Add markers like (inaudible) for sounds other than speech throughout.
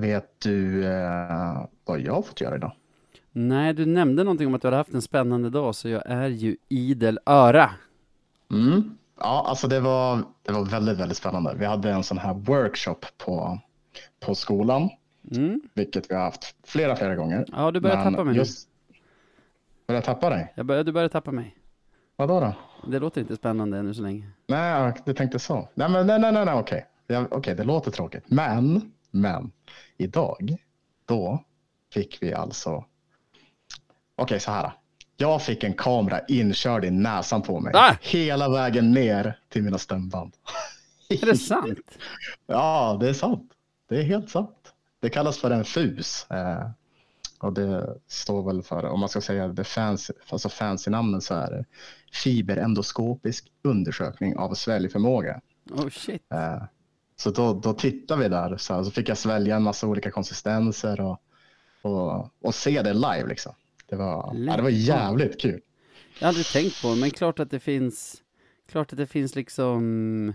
Vet du eh, vad jag har fått göra idag? Nej, du nämnde någonting om att du hade haft en spännande dag, så jag är ju idel öra. Mm. Ja, alltså det var, det var väldigt, väldigt spännande. Vi hade en sån här workshop på, på skolan, Mm. vilket vi har haft flera, flera gånger. Ja, du börjar Men tappa mig just... Börjar tappa dig? Jag börjar, du börjar tappa mig. Vadå då? Det låter inte spännande ännu så länge. Nej, du tänkte så. Nej, men nej, nej, nej, nej okej. Ja, okej, det låter tråkigt. Men, men, idag, då fick vi alltså... Okej, så här. Jag fick en kamera inkörd i näsan på mig. Ah! Hela vägen ner till mina stämband. Är det sant? (laughs) Ja, det är sant. Det är helt sant. Det kallas för en FUS. Eh, och det står väl för, om man ska säga det fancy, alltså fancy namnen så är det fiberendoskopisk undersökning av sväljförmåga. Oh shit. Eh, så då, då tittade vi där så, här, så fick jag svälja en massa olika konsistenser och, och, och se det live liksom. Det var, ja, det var jävligt kul. Jag aldrig tänkt på det, men klart att det finns, klart att det finns liksom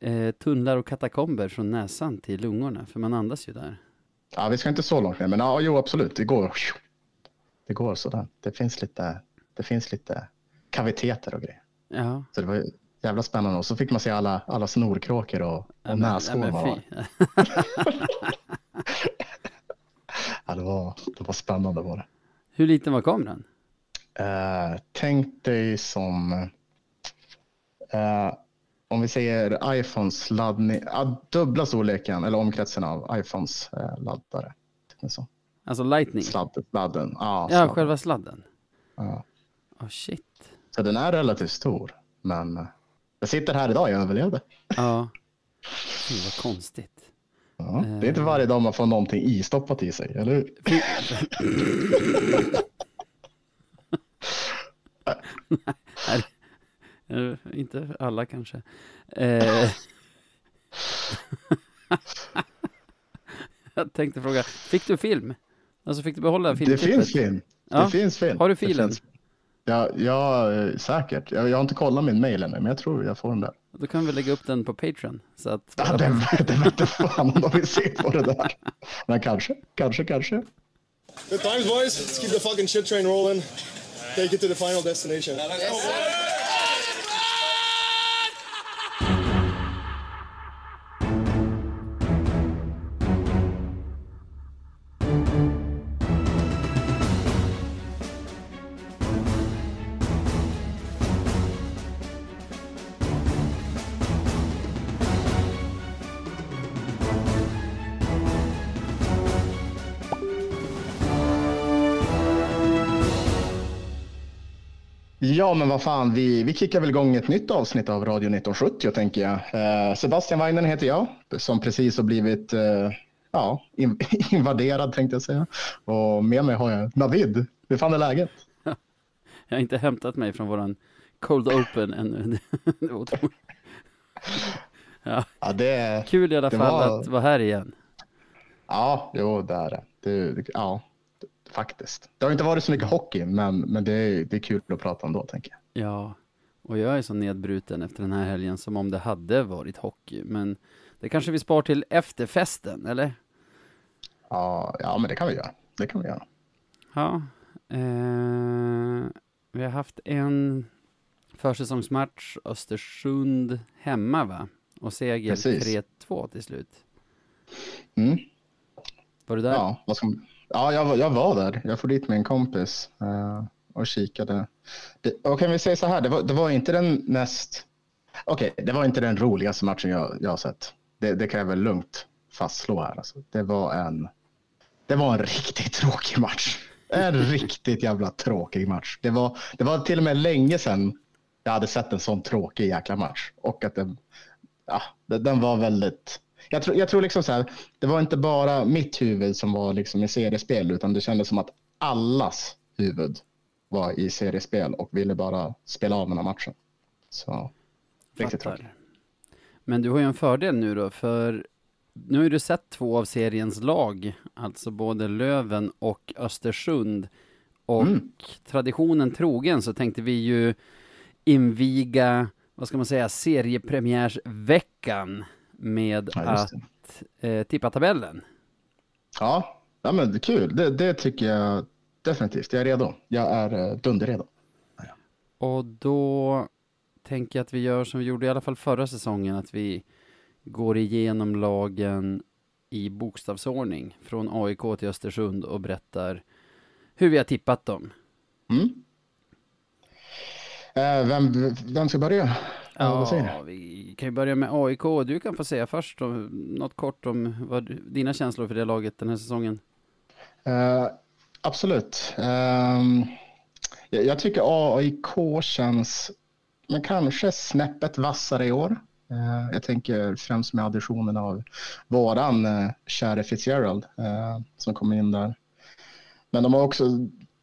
eh, tunnlar och katakomber från näsan till lungorna, för man andas ju där. Ja, vi ska inte så långt ner, men ja, jo, absolut. Det går. Det går sådär. Det finns lite, det finns lite kaviteter och grejer. Ja. Så det var jävla spännande. Och så fick man se alla, alla snorkråkor och, och Ja, näshår. fy. (laughs) Ja, det, var, det var spännande var det. Hur liten var kameran? Eh, tänk dig som eh, om vi säger iPhones laddning, ja, dubbla storleken eller omkretsen av iPhones eh, laddare. Sån. Alltså lightning? Sladd, sladden. Ja, Ja, sladden. själva sladden. Ja. Oh shit. Så den är relativt stor. Men jag sitter här idag, jag överlevde. Ja. Fy vad konstigt. Ja, det är inte varje dag man får någonting istoppat i sig, eller hur? (laughs) Nej, eh, inte alla kanske. Eh... Jag tänkte fråga, fick du film? Alltså fick du behålla Det filmklippet? finns film. Ja. Det finns film. Har du Det filen? Ja, ja, eh, säkert. Jag, jag har inte kollat min mail ännu, men jag tror jag får den där. Då kan vi lägga upp den på Patreon. Så att Ja, det, det vete fan om de vill se på det där. Men kanske, kanske, kanske. Good times, boys. Let's keep the fucking shit train rolling. Take it to the final destination. Ja, men vad fan, vi, vi kickar väl igång ett nytt avsnitt av Radio 1970 tänker jag. Eh, Sebastian Weinen heter jag, som precis har blivit eh, ja, in, (laughs) invaderad tänkte jag säga. Och med mig har jag Navid. Hur fan är läget? (laughs) jag har inte hämtat mig från våran Cold Open ännu. (laughs) Det var otroligt. ja, Ja, det, kul i alla fall var- att vara här igen. ja jo, det är det, det ja, faktiskt. Det har inte varit så mycket hockey, men, men det, är, det är kul att prata om då, tänker jag. Ja, och jag är så nedbruten efter den här helgen som om det hade varit hockey. Men det kanske vi spar till efterfesten, eller? Ja, ja, men det kan vi göra. Det kan vi göra. Ja. Eh, vi har haft en försäsongsmatch, Östersund hemma va? Och seger Precis. 3-2 till slut. Mm. Var du där? Ja, vad ska, ja jag, var- jag var där. Jag får dit med en kompis uh, och kikade. Det, och kan vi säga så här, det var, det var inte den näst... Okej, det var inte den roligaste matchen jag, jag har sett. Det, det kan jag väl lugnt fastslå här. Alltså. Det, var en, det var en riktigt tråkig match. En riktigt jävla tråkig match. Det var, det var till och med länge sedan jag hade sett en sån tråkig jäkla match. Och att den, ja, den var väldigt... Jag tror, jag tror liksom så här, det var inte bara mitt huvud som var liksom i seriespel, utan det kändes som att allas huvud var i seriespel och ville bara spela av den här matchen. Så, riktigt tråkigt. Men du har ju en fördel nu då, för nu har du sett två av seriens lag, alltså både Löven och Östersund. Och Mm. traditionen trogen så tänkte vi ju inviga, vad ska man säga, seriepremiärsveckan med Ja, att eh, tippa tabellen. Ja, ja men det är kul. Det, det tycker jag definitivt. Jag är redo. Jag är uh, dunderredo. Och då tänker jag att vi gör som vi gjorde i alla fall förra säsongen, att vi går igenom lagen i bokstavsordning från AIK till Östersund och berättar hur vi har tippat dem. Mm. Eh, vem, vem ska börja? Ja, vi kan ju börja med AIK. Du kan få säga först då, något kort om vad, dina känslor för det laget den här säsongen. Uh, absolut. Uh, jag, jag, tycker AIK känns men kanske snäppet vassare i år. Uh, jag tänker främst med additionen av våran uh, käre Fitzgerald som kom in där. Men de har också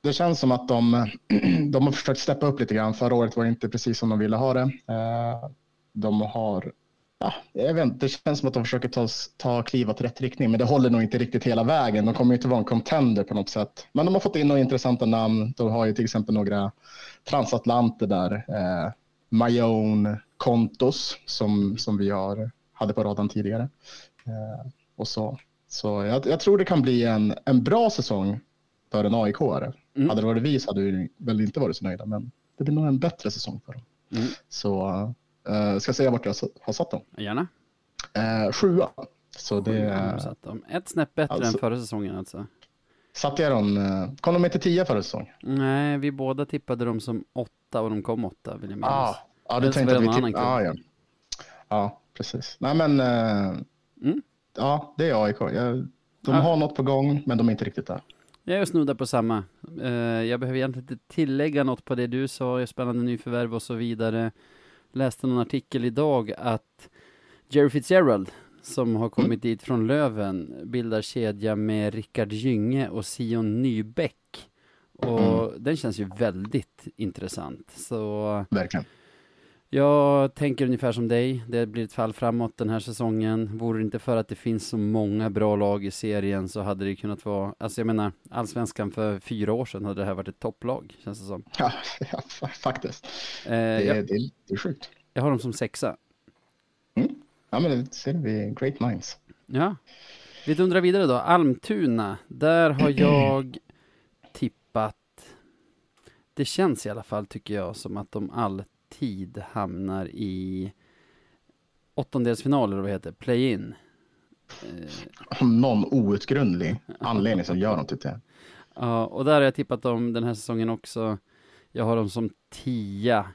det känns som att de, (clears throat) de har försökt steppa upp lite grann. Förra året var det inte precis som de ville ha det. Eh, de har, ja, jag vet inte, det känns som att de försöker ta, ta kliv åt rätt riktning, men det håller nog inte riktigt hela vägen. De kommer inte vara en contender på något sätt. Men de har fått in några intressanta namn. De har ju till exempel några transatlanter där. Eh, Mayon Kontos som, som vi har, hade på radarn tidigare. Eh, och så. Så jag, jag, tror det kan bli en, en bra säsong för en AIK-are. Mm. Hade det varit vi så hade vi väl inte varit så nöjda, men det blir nog en bättre säsong för dem. Mm. Så uh, ska jag säga vart jag har satt dem? Gärna. Uh, sjua. Så det är... Ett snäpp bättre alltså, än förra säsongen alltså. Satte jag dem, uh, kom de inte tio förra säsongen? Nej, vi båda tippade dem som åtta och de kom åtta vill jag minnas. Ah, ja, du tänkte att vi tippade, ah, ja. ja, precis. Nej men, uh, mm. ja det är AIK. Jag, de ah. har något på gång, men de är inte riktigt där. Jag är snuddar på samma. Uh, jag behöver egentligen inte tillägga något på det du sa, spännande nyförvärv och så vidare. Läste någon artikel idag att Jerry Fitzgerald, som har kommit mm. dit från Löven, bildar kedja med Rickard Gynge och Sion Nybäck. Och mm. den känns ju väldigt intressant. Så Verkligen. Jag tänker ungefär som dig. Det blir ett fall framåt den här säsongen. Vore det inte för att det finns så många bra lag i serien så hade det kunnat vara, alltså jag menar, allsvenskan för fyra år sedan hade det här varit ett topplag, känns det som. (laughs) Ja, ja faktiskt. Eh, det, jag, det, det är sjukt. Jag har dem som sexa. Mm. Ja, men det ser vi, great minds. Ja. Vi dundrar vidare då. Almtuna, där har (clears throat) jag tippat, det känns i alla fall tycker jag som att de alltid tid hamnar i åttondelsfinaler, vad heter play-in. Eh. Någon outgrundlig anledning som gör något till det. Ja, och där har jag tippat dem den här säsongen också. Jag har dem som tia.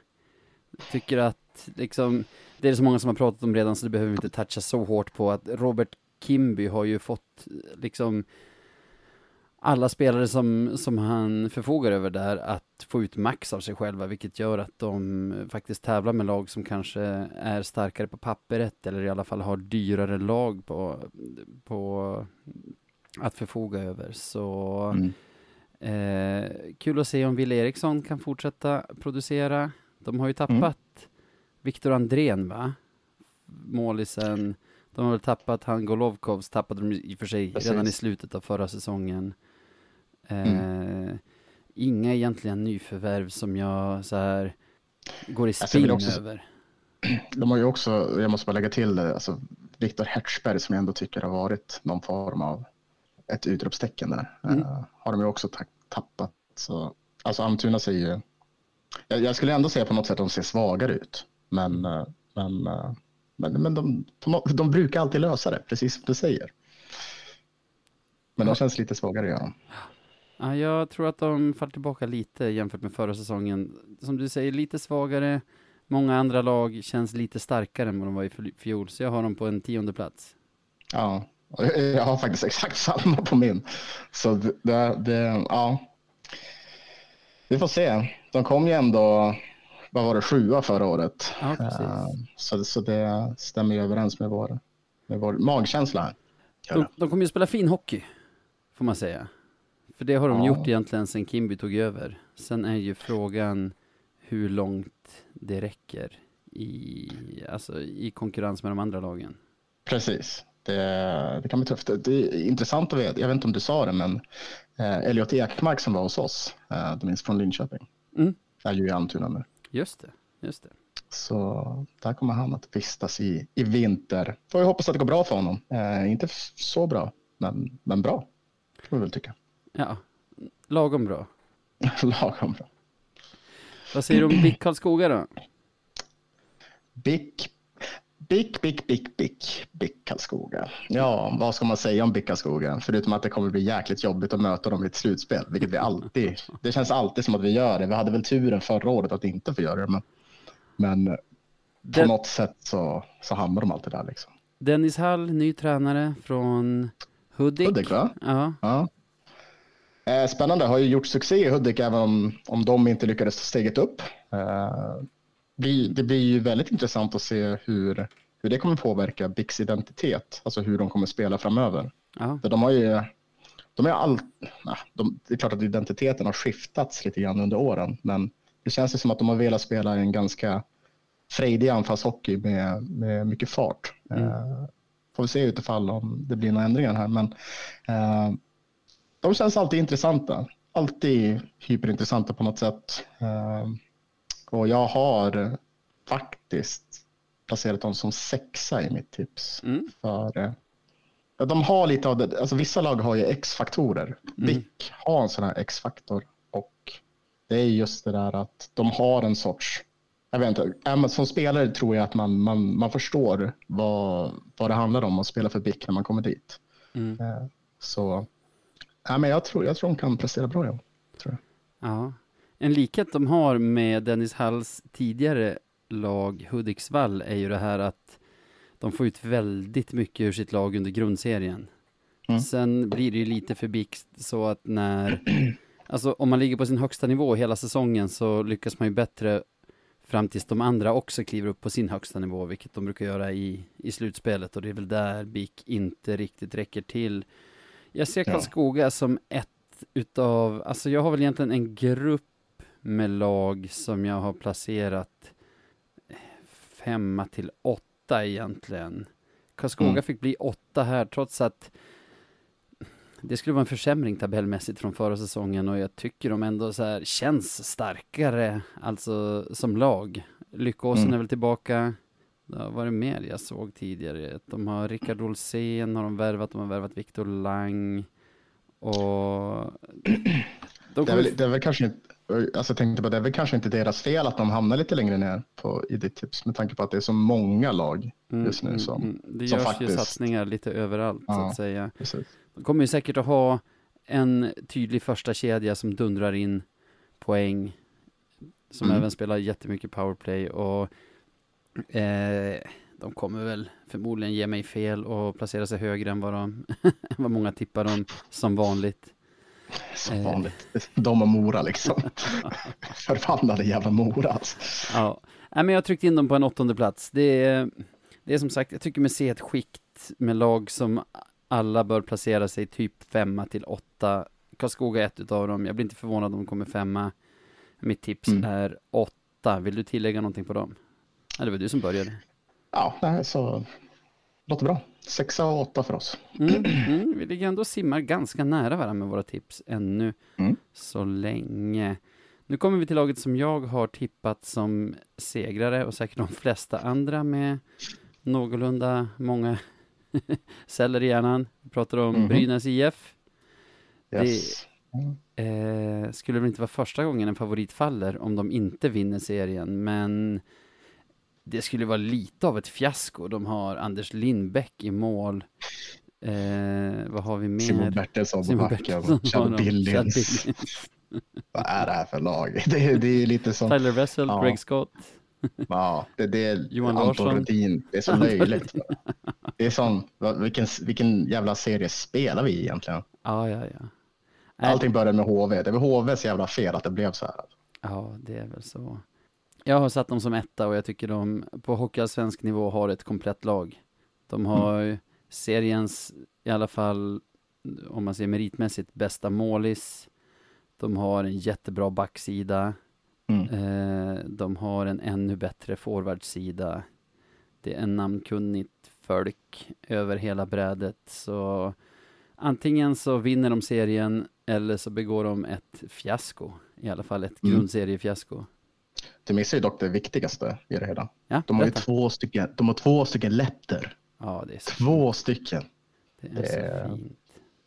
Tycker att liksom, det är så många som har pratat om redan så det behöver vi inte toucha så hårt på att Robert Kimby har ju fått liksom alla spelare som, som han förfogar över där att få ut max av sig själva, vilket gör att de faktiskt tävlar med lag som kanske är starkare på pappret eller i alla fall har dyrare lag på, på att förfoga över. Så mm. eh, kul att se om Wille Eriksson kan fortsätta producera. De har ju tappat mm. Viktor Andrén, va? Målisen. De har väl tappat han Golovkovs, tappade de i och för sig Precis. redan i slutet av förra säsongen. Mm. Eh, inga egentliga nyförvärv som jag så här går i alltså, spinn också, över. (clears throat) De har ju också, jag måste bara lägga till det, alltså Viktor Hertzberg som jag ändå tycker har varit någon form av ett utropstecken där. Mm. Uh, har de ju också tappat. Så, alltså Almtuna ser ju, jag, jag, skulle ändå säga på något sätt att de ser svagare ut. Men, uh, men, uh, men, men de, de, de, brukar alltid lösa det, precis som du säger. Men de känns lite svagare, ja. Ja, jag tror att de faller tillbaka lite jämfört med förra säsongen. Som du säger, lite svagare. Många andra lag känns lite starkare än vad de var i fjol, så jag har dem på en tionde plats. Ja, jag har faktiskt exakt (laughs) samma på min. Så det, det, ja. Vi får se. De kom ju ändå, vad var det, sjua förra året. Ja, precis. Uh, så, så det stämmer ju överens med vår, med vår magkänsla. Här. De, de kommer ju spela fin hockey, får man säga. För det har de ja. gjort egentligen sen Kimby tog över. Sen är ju frågan hur långt det räcker i, alltså, i konkurrens med de andra lagen. Precis. Det, det kan bli tufft. Det är intressant att veta, jag vet inte om du sa det, men eh, Elliot Ekmark som var hos oss, eh, du minns från Linköping, mm. är ju i Almtuna nu. Just det, just det. Så där kommer han att vistas i, i vinter. Får jag hoppas att det går bra för honom. Eh, inte så bra men, men bra. Kan man väl tycka. Ja, lagom bra. (laughs) Lagom bra. Vad säger du om BIK Karlskoga då? BIK, BIK, BIK, BIK, BIK, BIK Karlskoga. Ja, vad ska man säga om BIK Karlskoga? Förutom att det kommer bli jäkligt jobbigt att möta dem i ett slutspel, vilket vi alltid, (laughs) det känns alltid som att vi gör det. Vi hade väl turen förra året att inte få göra det, men, men på något sätt så, så hamnar de alltid där liksom. Dennis Hall, ny tränare från Hudik. Hudik, va? Ja, Ja. Eh, Spännande, har ju gjort succé i Hudik även om, om de inte lyckades ta steget upp. Eh, Det blir ju väldigt intressant att se hur, hur det kommer påverka BICs identitet, alltså hur de kommer spela framöver. ja, För de har ju, de är all, nej, de, det är klart att identiteten har skiftats lite grann under åren, men det känns ju som att de har velat spela en ganska frejdig anfallshockey med, med mycket fart. Eh, får vi se utifall om det blir några ändringar här, men eh, de känns alltid intressanta. Alltid hyperintressanta på något sätt. Eh, och jag har faktiskt placerat dem som sexa i mitt tips. Mm. För eh, de har lite av det, alltså vissa lag har ju X-faktorer. VIC har en sån här X-faktor och det är just det där att de har en sorts, jag vet inte, som spelare tror jag att man, man, man förstår vad, vad det handlar om att spela för BIC när man kommer dit. mm. Eh, Så ja, men jag, tror, jag tror de kan prestera bra. Ja. Tror jag. ja. En likhet de har med Dennis Halls tidigare lag Hudiksvall är ju det här att de får ut väldigt mycket ur sitt lag under grundserien. Mm. Sen blir det ju lite för bixt så att när, (clears throat) alltså om man ligger på sin högsta nivå hela säsongen så lyckas man ju bättre fram tills de andra också kliver upp på sin högsta nivå, vilket de brukar göra i, i slutspelet och det är väl där BIK inte riktigt räcker till. Jag ser Ja. Karlskoga som ett utav, alltså jag har väl egentligen en grupp med lag som jag har placerat femma till åtta egentligen. Karlskoga Mm. fick bli åtta här trots att det skulle vara en försämring tabellmässigt från förra säsongen och jag tycker de ändå så här känns starkare, alltså som lag. Lyckåsen Mm. är väl tillbaka. Det har varit mer jag såg tidigare. De har Rickard Olsén har de värvat, de har värvat Viktor Lang. Och (clears throat) de Det, är väl, det är väl kanske inte, alltså jag tänkte på det är väl kanske inte deras fel att de hamnar lite längre ner på, i ditt tips med tanke på att det är så många lag Mm, just nu mm, som, mm. Det som görs faktiskt- ju satsningar lite överallt så Ja. att säga. precis. De kommer ju säkert att ha en tydlig första kedja som dundrar in poäng. Som Mm. även spelar jättemycket powerplay och eh, de kommer väl förmodligen ge mig fel och placera sig högre än vad, de, (laughs) vad många tippar dem som vanligt. Som Eh. vanligt. De och Mora liksom. (laughs) Förbannade jävla Mora alltså. Ja, Nej, men jag har tryckt in dem på en åttonde plats. Det är, det är som sagt, jag tycker mig se ett skikt med lag som alla bör placera sig typ femma till åtta. Karlskoga är ett utav dem. Jag blir inte förvånad om de kommer femma. Mitt tips Mm. är åtta. Vill du tillägga någonting på dem? Ja, det var du som började. Ja, nej, så låter bra. Sexa och åtta för oss. Mm, mm, vi ligger ändå och simmar ganska nära varandra med våra tips ännu Mm. så länge. Nu kommer vi till laget som jag har tippat som segrare och säkert de flesta andra med någorlunda många (laughs) celler i hjärnan. Vi pratar om Mhm. Brynäs IF. Yes. Eh, skulle väl inte vara första gången en favorit faller om de inte vinner serien, men det skulle vara lite av ett fiasko. De har Anders Lindbäck i mål. Eh, vad har vi Simon mer? Bertilsson på Simon backen. Chad. (laughs) Billings. Chad Billings. (laughs) Vad är det här för lag? Det, är- det är lite som, Tyler Wessel, Ja. Greg Scott. (laughs) ja, det, det är Johan Anton Larsson. Rudin. Det är så löjligt. Det är som, vilken, vilken jävla serie spelar vi egentligen? Ja, ja, ja. Allting började med HV. Det var HVs jävla fel att det blev så här. Ja, det är väl så. Jag har satt dem som etta och jag tycker de på hockeyallsvensk nivå har ett komplett lag. De har ju seriens, i alla fall om man ser meritmässigt, bästa målis. De har en jättebra backsida. Mm. Eh, de har en ännu bättre forwardsida. Det är en namnkunnigt folk över hela brädet. Så antingen så vinner de serien eller så begår de ett fiasko. I alla fall ett Mm. grundseriefiasko. Du missar ju dock det viktigaste i det hela. Ja, De har ju två stycken, de har två stycken letter. Ja, det är så Två stycken. Det är Det- så fint.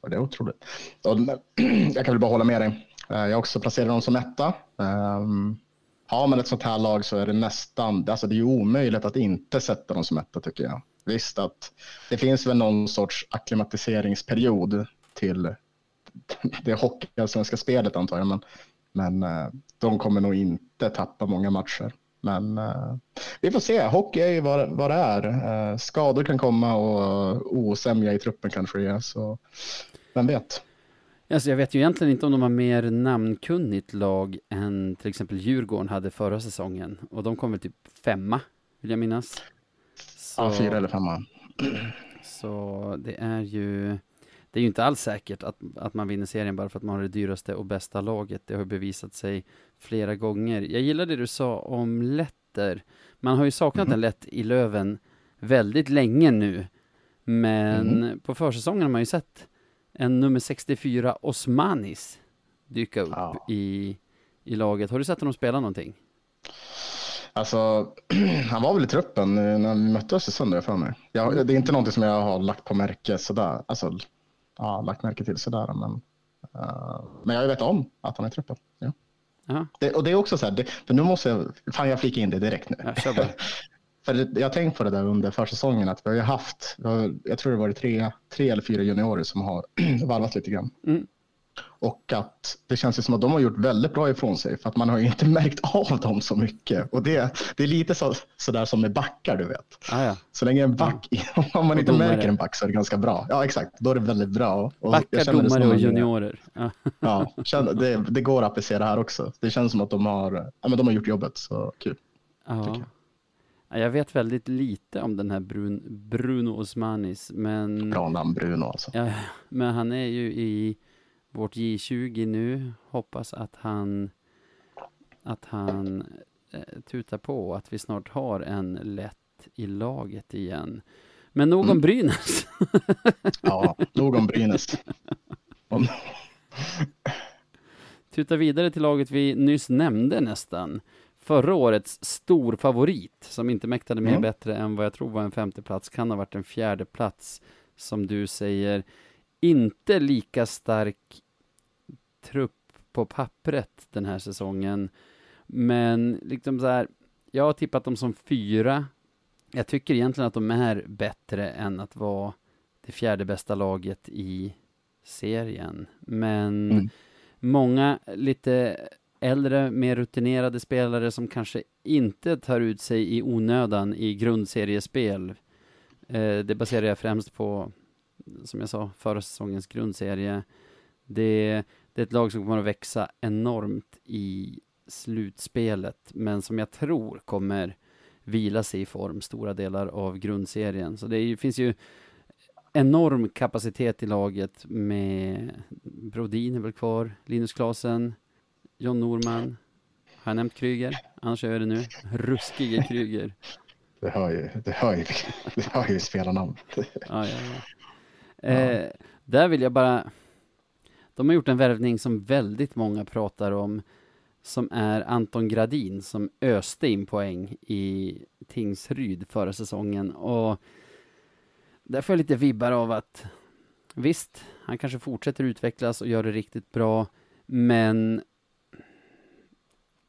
Och det är otroligt. Och, (clears throat) jag kan väl bara hålla med dig. Eh, jag också placerat dem som etta. Um, har man ett sånt här lag så är det nästan, alltså det är omöjligt att inte sätta dem som etta tycker jag. Visst att det finns väl någon sorts akklimatiseringsperiod till (laughs) det hockeyallsvenska spelet antar jag, men, men uh, de kommer nog inte tappa många matcher. Men uh, vi får se. Hockey är ju vad, vad det är. Uh, skador kan komma och osämja i truppen kanske är. Så vem vet? Alltså jag vet ju egentligen inte om de har mer namnkunnigt lag än till exempel Djurgården hade förra säsongen. Och de kom väl typ femma, vill jag minnas. Så, ja, fyra eller femma. Så det är ju det är ju inte alls säkert att, att man vinner serien bara för att man har det dyraste och bästa laget. Det har bevisat sig flera gånger. Jag gillar det du sa om Letter. Man har ju saknat mm. en lätt i Löven väldigt länge nu. Men mm. på försäsongen har man ju sett en nummer 64 Osmanis dyka upp ja. i, i laget. Har du sett honom spela någonting? Alltså, (clears throat) han var väl i truppen när vi mötte Östersund för mig. Jag, det är inte någonting som jag har lagt på märke sådär. Alltså, ja, lagt märke till sådär. Men, uh, men jag vet om att han är i truppen. Ja. Det, och det är också så här, det, för nu måste jag, fan jag flikar in det direkt nu. Ja, (laughs) för det, jag har tänkt på det där under försäsongen att vi har ju haft, jag tror det var tre, tre eller fyra juniorer som har (clears throat) varvat lite grann. Mm. Och att det känns ju som att de har gjort väldigt bra ifrån sig för att man har ju inte (laughs) märkt av dem så mycket. Och det, det är lite så, så där som med backar du vet. Ah, ja. Så länge en back, ja. (laughs) om man inte märker en back så är det ganska bra. Ja exakt, då är det väldigt bra. Och backar, domare och juniorer. Ja, (laughs) ja det, det, går att applicera här också. Det känns som att de har, ja, men de har gjort jobbet, så kul. Ja. Jag. jag. vet väldigt lite om den här Brun, Bruno Osmanis, men... Bra namn Bruno alltså. Ja, men han är ju i vårt J20 nu. Hoppas att han att han eh, tutar på att vi snart har en lätt i laget igen. Men nog om mm. Brynäs. (laughs) ja, nog om Brynäs. Tuta vidare till laget vi nyss nämnde nästan. Förra årets stor favorit som inte mäktade med mm. bättre än vad jag tror var en femte plats kan ha varit en fjärde plats som du säger inte lika stark trupp på pappret den här säsongen. Men liksom så här, jag har tippat dem som fyra. Jag tycker egentligen att de är bättre än att vara det fjärde bästa laget i serien. Men mm. många lite äldre, mer rutinerade spelare som kanske inte tar ut sig i onödan i grundseriespel. Eh, det baserar jag främst på som jag sa, förra säsongens grundserie. Det, det är ett lag som kommer att växa enormt i slutspelet, men som jag tror kommer vila sig i form stora delar av grundserien. Så det är, finns ju enorm kapacitet i laget med Brodin är väl kvar, Linus Klasen, John Norman. Har jag nämnt Kryger? Annars gör jag det nu. Ruskige Kryger. Det hör ju, det hör ju, det hör ju spelarnamn. Ja, ja, ja. Eh, där vill jag bara... De har gjort en värvning som väldigt många pratar om, som är Anton Gradin, som öste in poäng i Tingsryd förra säsongen. Och där får jag lite vibbar av att visst, han kanske fortsätter utvecklas och gör det riktigt bra, men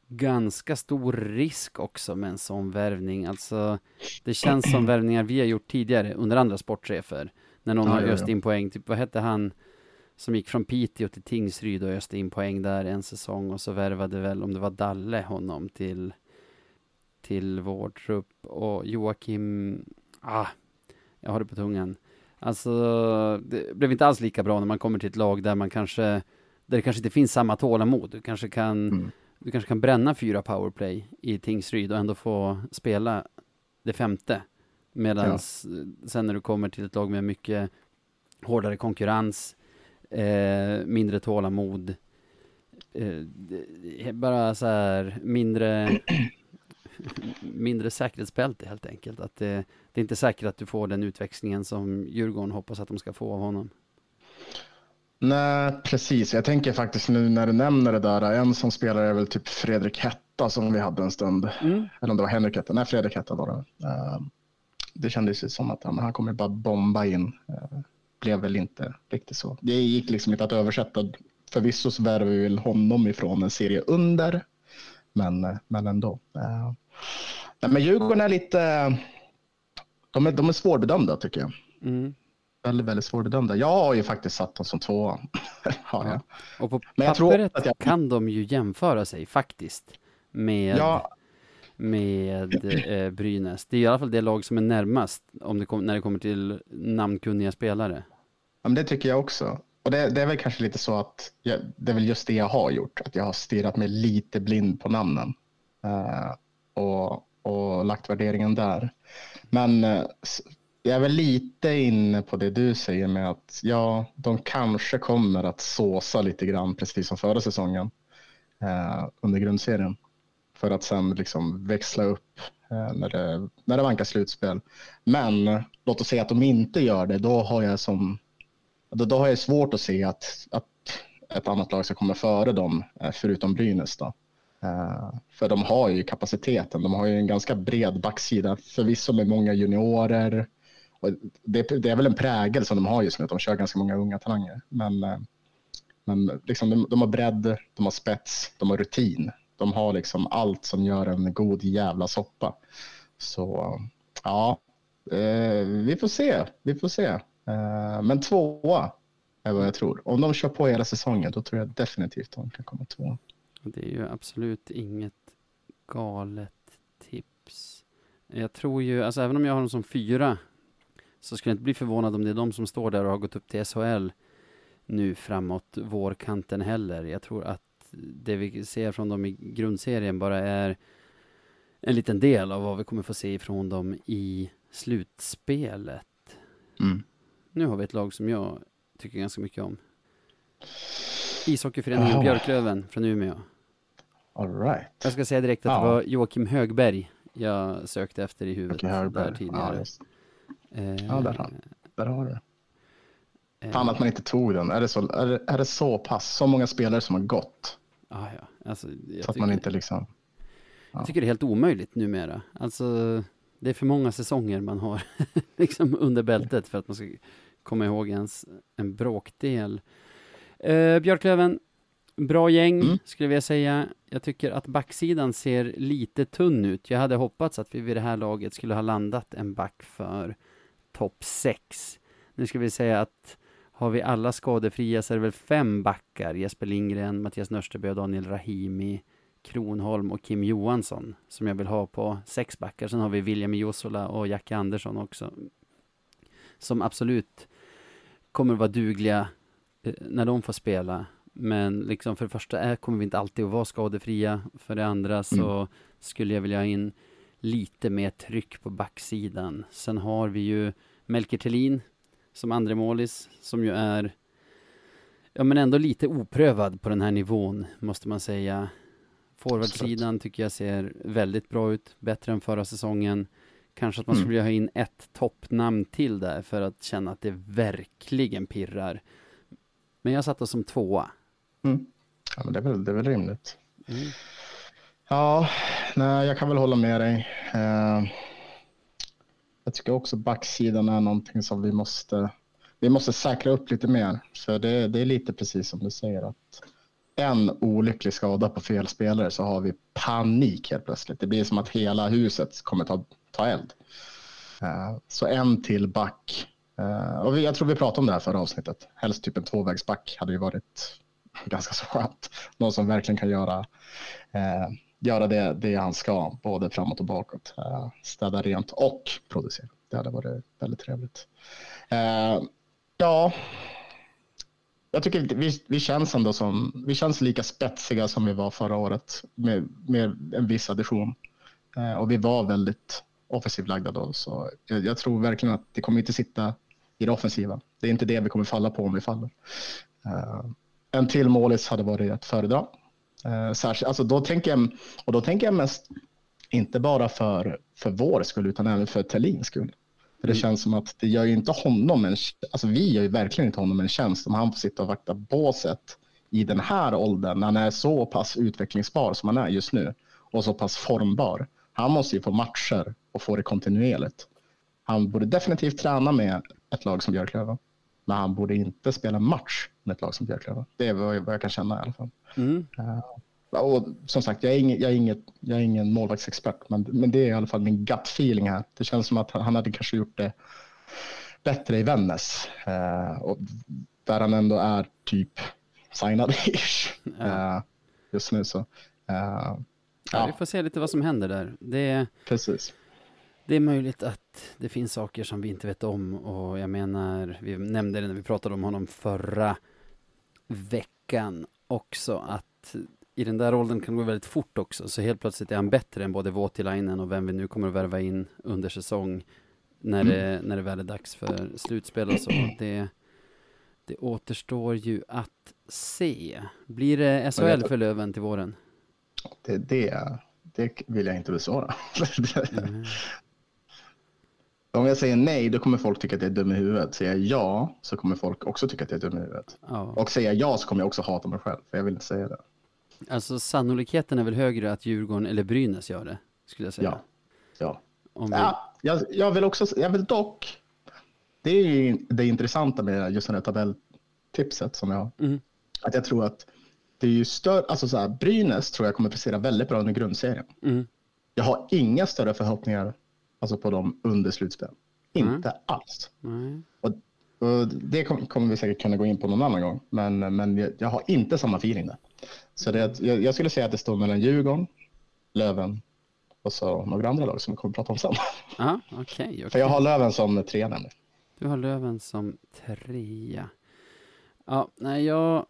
ganska stor risk också med en sån värvning. Alltså, det känns som värvningar vi har gjort tidigare under andra sportchefer. När någon ja, har ja, öst in poäng, typ vad hette han som gick från Piteå till Tingsryd och öste in poäng där en säsong och så värvade väl, om det var Dalle, honom till till vår trupp och Joakim, ah, jag har det på tungan. Alltså, det blev inte alls lika bra när man kommer till ett lag där man kanske, där det kanske inte finns samma tålamod. Du kanske kan, mm. du kanske kan bränna fyra powerplay i Tingsryd och ändå få spela det femte. Medan ja. sen när du kommer till ett lag med mycket hårdare konkurrens, eh, mindre tålamod, eh, bara så här mindre mindre säkerhetsbälte helt enkelt. Att det, det är inte säkert att du får den utväxlingen som Djurgården hoppas att de ska få av honom. Nej, precis. Jag tänker faktiskt nu när du nämner det där, en som spelar är väl typ Fredrik Hetta som vi hade en stund. Mm. Eller om det var Henrik Hetta. Nej, Fredrik Hetta var det. Uh, det kändes ju som att han, han kommer bara bomba in. Eh, blev väl inte riktigt så. Det gick liksom inte att översätta. Förvisso så värvade vi väl honom ifrån en serie under, men, men ändå. Uh, men Djurgården är lite, de är, de är svårbedömda tycker jag. Mm. Väldigt, väldigt svårbedömda. Jag har ju faktiskt satt dem som tvåa. (laughs) har jag. Och på Men jag tror pappret att jag- kan de ju jämföra sig faktiskt med, Ja, med eh, Brynäs. Det är i alla fall det lag som är närmast om det kom, när det kommer till namnkunniga spelare. Ja, men det tycker jag också. Och det, det är väl kanske lite så att jag, det är väl just det jag har gjort. Att jag har stirrat mig lite blind på namnen. Eh, och, och lagt värderingen där. Men eh, jag är väl lite inne på det du säger med att ja, de kanske kommer att såsa lite grann precis som förra säsongen eh, under grundserien. För att sen liksom växla upp eh, när, det, när det vankar slutspel. Men låt oss säga att de inte gör det, då har jag som då, då har jag svårt att se att, att ett annat lag ska komma före dem, eh, förutom Brynäs. Då. Eh, för de har ju kapaciteten. De har ju en ganska bred backsida, förvisso med många juniorer. Och det, det är väl en prägel som de har just nu, att de kör ganska många unga talanger. Men, eh, men liksom de, de har bredd, de har spets, de har rutin. De har liksom allt som gör en god jävla soppa. Så ja, eh, vi får se. Vi får se. Eh, men tvåa är vad jag tror. Om de kör på hela säsongen, då tror jag definitivt de kan komma tvåa. Det är ju absolut inget galet tips. Jag tror ju, alltså även om jag har dem som fyra så skulle jag inte bli förvånad om det är de som står där och har gått upp till SHL nu framåt vårkanten heller. Jag tror att det vi ser från dem i grundserien bara är en liten del av vad vi kommer få se ifrån dem i slutspelet. Mm. Nu har vi ett lag som jag tycker ganska mycket om. Ishockeyföreningen Jaha. Björklöven från Umeå. All right. Jag ska säga direkt att Ja. det var Joakim Högberg jag sökte efter i huvudet Okej, där. Ja, tidigare. just. Eh, Ja, där har där har du. eh, Fan att man inte tog den. Är det, så, är, det, är det så pass? Så många spelare som har gått? ah, ja. alltså, Så att man inte liksom... jag tycker det är helt omöjligt numera. Alltså, det är för många säsonger man har (laughs) liksom under bältet för att man ska komma ihåg ens en bråkdel. Eh, Björklöven, bra gäng Mm. skulle jag vilja säga. Jag tycker att backsidan ser lite tunn ut. Jag hade hoppats att vi vid det här laget skulle ha landat en back för topp 6. Nu ska vi säga att har vi alla skadefria så är det väl fem backar. Jesper Lindgren, Mattias Nörsteby och Daniel Rahimi, Kronholm och Kim Johansson som jag vill ha på sex backar. Sen har vi William Josola och Jacke Andersson också. Som absolut kommer vara dugliga eh, när de får spela. Men liksom för det första är, kommer vi inte alltid att vara skadefria. För det andra så skulle jag vilja ha in lite mer tryck på backsidan. Sen har vi ju Melker Thelin som andre målis som ju är ja men ändå lite oprövad på den här nivån måste man säga. Forwardsidan tycker jag ser väldigt bra ut, bättre än förra säsongen. Kanske att man Mm. skulle vilja ha in ett toppnamn till där för att känna att det verkligen pirrar. Men jag satt oss som tvåa. Mm. Ja, det, är väl, det är väl rimligt. Mm. Ja, nej, jag kan väl hålla med dig. Eh, jag tycker också backsidan är någonting som vi måste, vi måste säkra upp lite mer. För det, det är lite precis som du säger att en olycklig skada på fel spelare så har vi panik helt plötsligt. Det blir som att hela huset kommer ta, ta eld. Eh, så en till back. Eh, och jag tror vi pratade om det här förra avsnittet. Helst typ en tvåvägsback hade ju varit (laughs) ganska så skönt. Någon som verkligen kan göra, eh, göra det, det han ska, både framåt och bakåt. Städa rent och producera. Det hade varit väldigt trevligt. Ja, jag tycker vi, vi känns ändå som, vi känns lika spetsiga som vi var förra året med, med en viss addition. Eh, och vi var väldigt offensivt lagda då, så jag, jag tror verkligen att det kommer inte sitta i det offensiva. Det är inte det vi kommer falla på om vi faller. Eh, en till målis hade varit att föredra. Eh, särskilt, alltså då tänker jag, och då tänker jag mest inte bara för, för vår skull utan även för Thelins skull. För det Mm. känns som att det gör ju inte honom en, alltså vi gör ju verkligen inte honom en tjänst om han får sitta och vakta båset i den här åldern när han är så pass utvecklingsbar som han är just nu och så pass formbar. Han måste ju få matcher och få det kontinuerligt. Han borde definitivt träna med ett lag som Björklöven. Men han borde inte spela match med ett lag som Björklöven. Det är vad jag, vad jag kan känna i alla fall. Mm. Och som sagt, jag är ingen, jag är inget, jag är ingen målvaktsexpert, men, men det är i alla fall min gut feeling här. Det känns som att han hade kanske gjort det bättre i Vännäs. Och där han ändå är typ signad (laughs) ish. Uh, just nu så. Ja, ja, vi får se lite vad som händer där. Det, Precis. Det är möjligt att det finns saker som vi inte vet om och jag menar, vi nämnde det när vi pratade om honom förra veckan också, att i den där åldern kan det gå väldigt fort också, så helt plötsligt är han bättre än både Voutilainen och vem vi nu kommer att värva in under säsong när, mm. det, när det väl är dags för slutspel och så. Det, det återstår ju att se. Blir det SHL för Löven till våren? Det, det, det vill jag inte besvara. Mm. (laughs) Om jag säger nej, då kommer folk tycka att jag är dum i huvudet. Säger jag ja, så kommer folk också tycka att jag är dum i huvudet. Ja. Och säger jag ja, så kommer jag också hata mig själv, för jag vill inte säga det. Alltså sannolikheten är väl högre att Djurgården eller Brynäs gör det, skulle jag säga. Ja. ja. Vi... ja jag, jag, vill också, jag vill dock, det är ju det intressanta med just det här tabelltipset som jag har. Mm. Att jag tror att det är ju större, alltså så här, Brynäs tror jag kommer prestera väldigt bra under grundserien. Mm. Jag har inga större förhoppningar alltså på dem under slutspel. Mm. Inte alls. Och, och, det kommer vi säkert kunna gå in på någon annan gång, men, men jag, jag har inte samma feeling där. Så det, jag, jag skulle säga att det står mellan Djurgården, Löven och så några andra lag som vi kommer att prata om sen. Ja, okej. Okay, okay. För jag har Löven som trea nämligen. Du har Löven som trea. Ja, nej, jag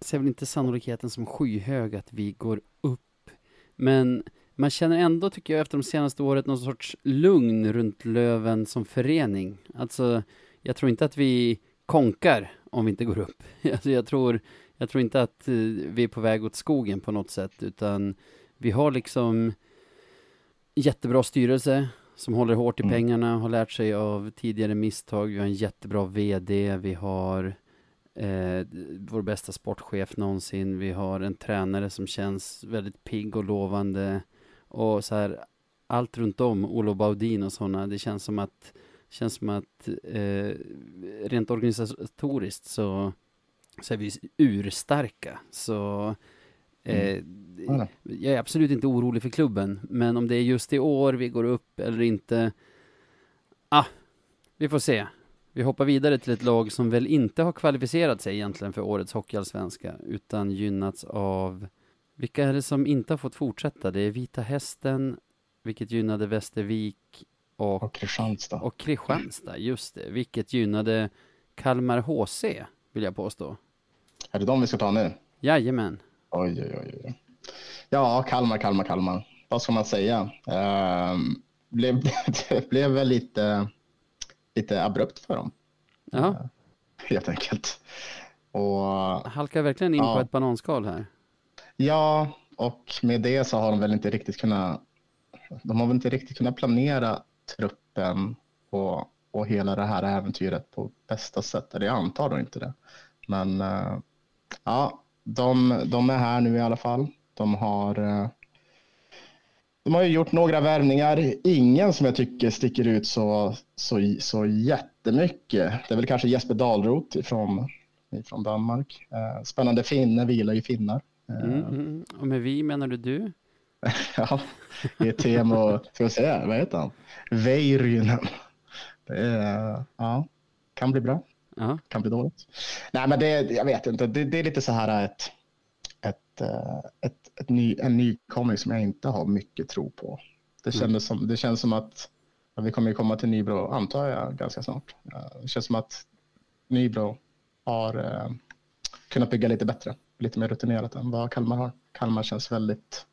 ser väl inte sannolikheten som skyhög att vi går upp. Men man känner ändå, tycker jag, efter de senaste året någon sorts lugn runt Löven som förening. Alltså, jag tror inte att vi konkar om vi inte går upp. (laughs) Alltså, jag, tror, jag tror inte att eh, vi är på väg åt skogen på något sätt, utan vi har liksom jättebra styrelse som håller hårt i mm. pengarna, har lärt sig av tidigare misstag. Vi har en jättebra VD, vi har eh, vår bästa sportchef någonsin. Vi har en tränare som känns väldigt pigg och lovande. Och så här, allt runt om, Olo Baudin och sådana, det känns som att, känns som att eh, rent organisatoriskt så, så är vi urstarka. Så eh, mm. jag är absolut inte orolig för klubben, men om det är just i år vi går upp eller inte, ah, vi får se. Vi hoppar vidare till ett lag som väl inte har kvalificerat sig egentligen för årets hockeyallsvenska, utan gynnats av vilka är det som inte har fått fortsätta? Det är Vita Hästen, vilket gynnade Västervik och, och Kristianstad. Och Kristianstad, just det. Vilket gynnade Kalmar HC, vill jag påstå. Är det de vi ska ta nu? Jajamän. Oj, oj, oj. oj. Ja, Kalmar, Kalmar, Kalmar. Vad ska man säga? Uh, blev, (laughs) det blev väl lite, lite abrupt för dem. Ja. Uh, helt enkelt. Och, Halkar verkligen in ja. på ett bananskal här. Ja, och med det så har de väl inte riktigt kunnat. De har väl inte riktigt kunnat planera truppen och, och hela det här äventyret på bästa sätt. Eller jag antar då inte det. Men uh, ja, de, de är här nu i alla fall. De har uh, de har ju gjort några värvningar. Ingen som jag tycker sticker ut så, så, så jättemycket. Det är väl kanske Jesper Dahlroth från, från Danmark. Uh, spännande finne, vilar ju finnar. Mm, mm. Och med vi menar du du? (laughs) ja, är Teemu, ska vi säga, vad heter han? Väyrynen. Är, ja, kan bli bra. Ja. Kan bli dåligt. Nej, men det, jag vet inte. Det, det är lite så här ett, ett, eh, ett, ett ny, en nykomling som jag inte har mycket tro på. Det, mm. som, det känns som att ja, vi kommer komma till Nybro, antar jag, ganska snart. Det känns som att Nybro har uh, kunnat bygga lite bättre lite mer rutinerat än vad Kalmar har. Kalmar känns väldigt,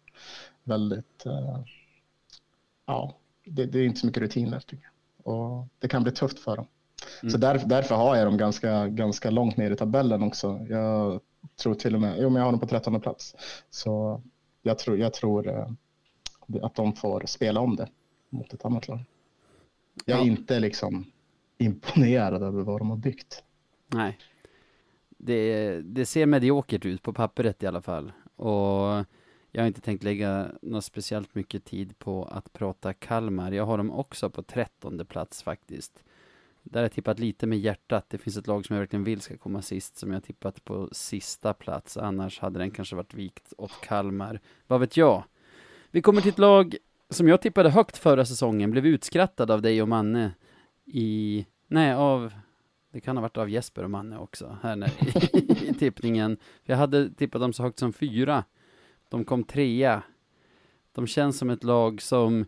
väldigt, uh, ja, det, det, är inte så mycket rutin där tycker jag. Och det kan bli tufft för dem. Mm. Så där, därför har jag dem ganska, ganska långt ner i tabellen också. Jag tror till och med, jo men jag har dem på trettonde plats. Så jag tror, jag tror uh, att de får spela om det mot ett annat lag. Jag är ja. inte liksom imponerad över vad de har byggt. Nej, det, det ser mediokert ut på pappret i alla fall. Och jag har inte tänkt lägga något speciellt mycket tid på att prata Kalmar. Jag har dem också på trettonde plats faktiskt. Där har jag tippat lite med hjärtat. Det finns ett lag som jag verkligen vill ska komma sist, som jag tippat på sista plats. Annars hade den kanske varit vikt åt Kalmar. Vad vet jag? Vi kommer till ett lag som jag tippade högt förra säsongen, blev utskrattad av dig och Manne i, nej av, det kan ha varit av Jesper och Manne också, här när, i, (laughs) i tippningen. Jag hade tippat dem så högt som fyra. De kom trea. De känns som ett lag som,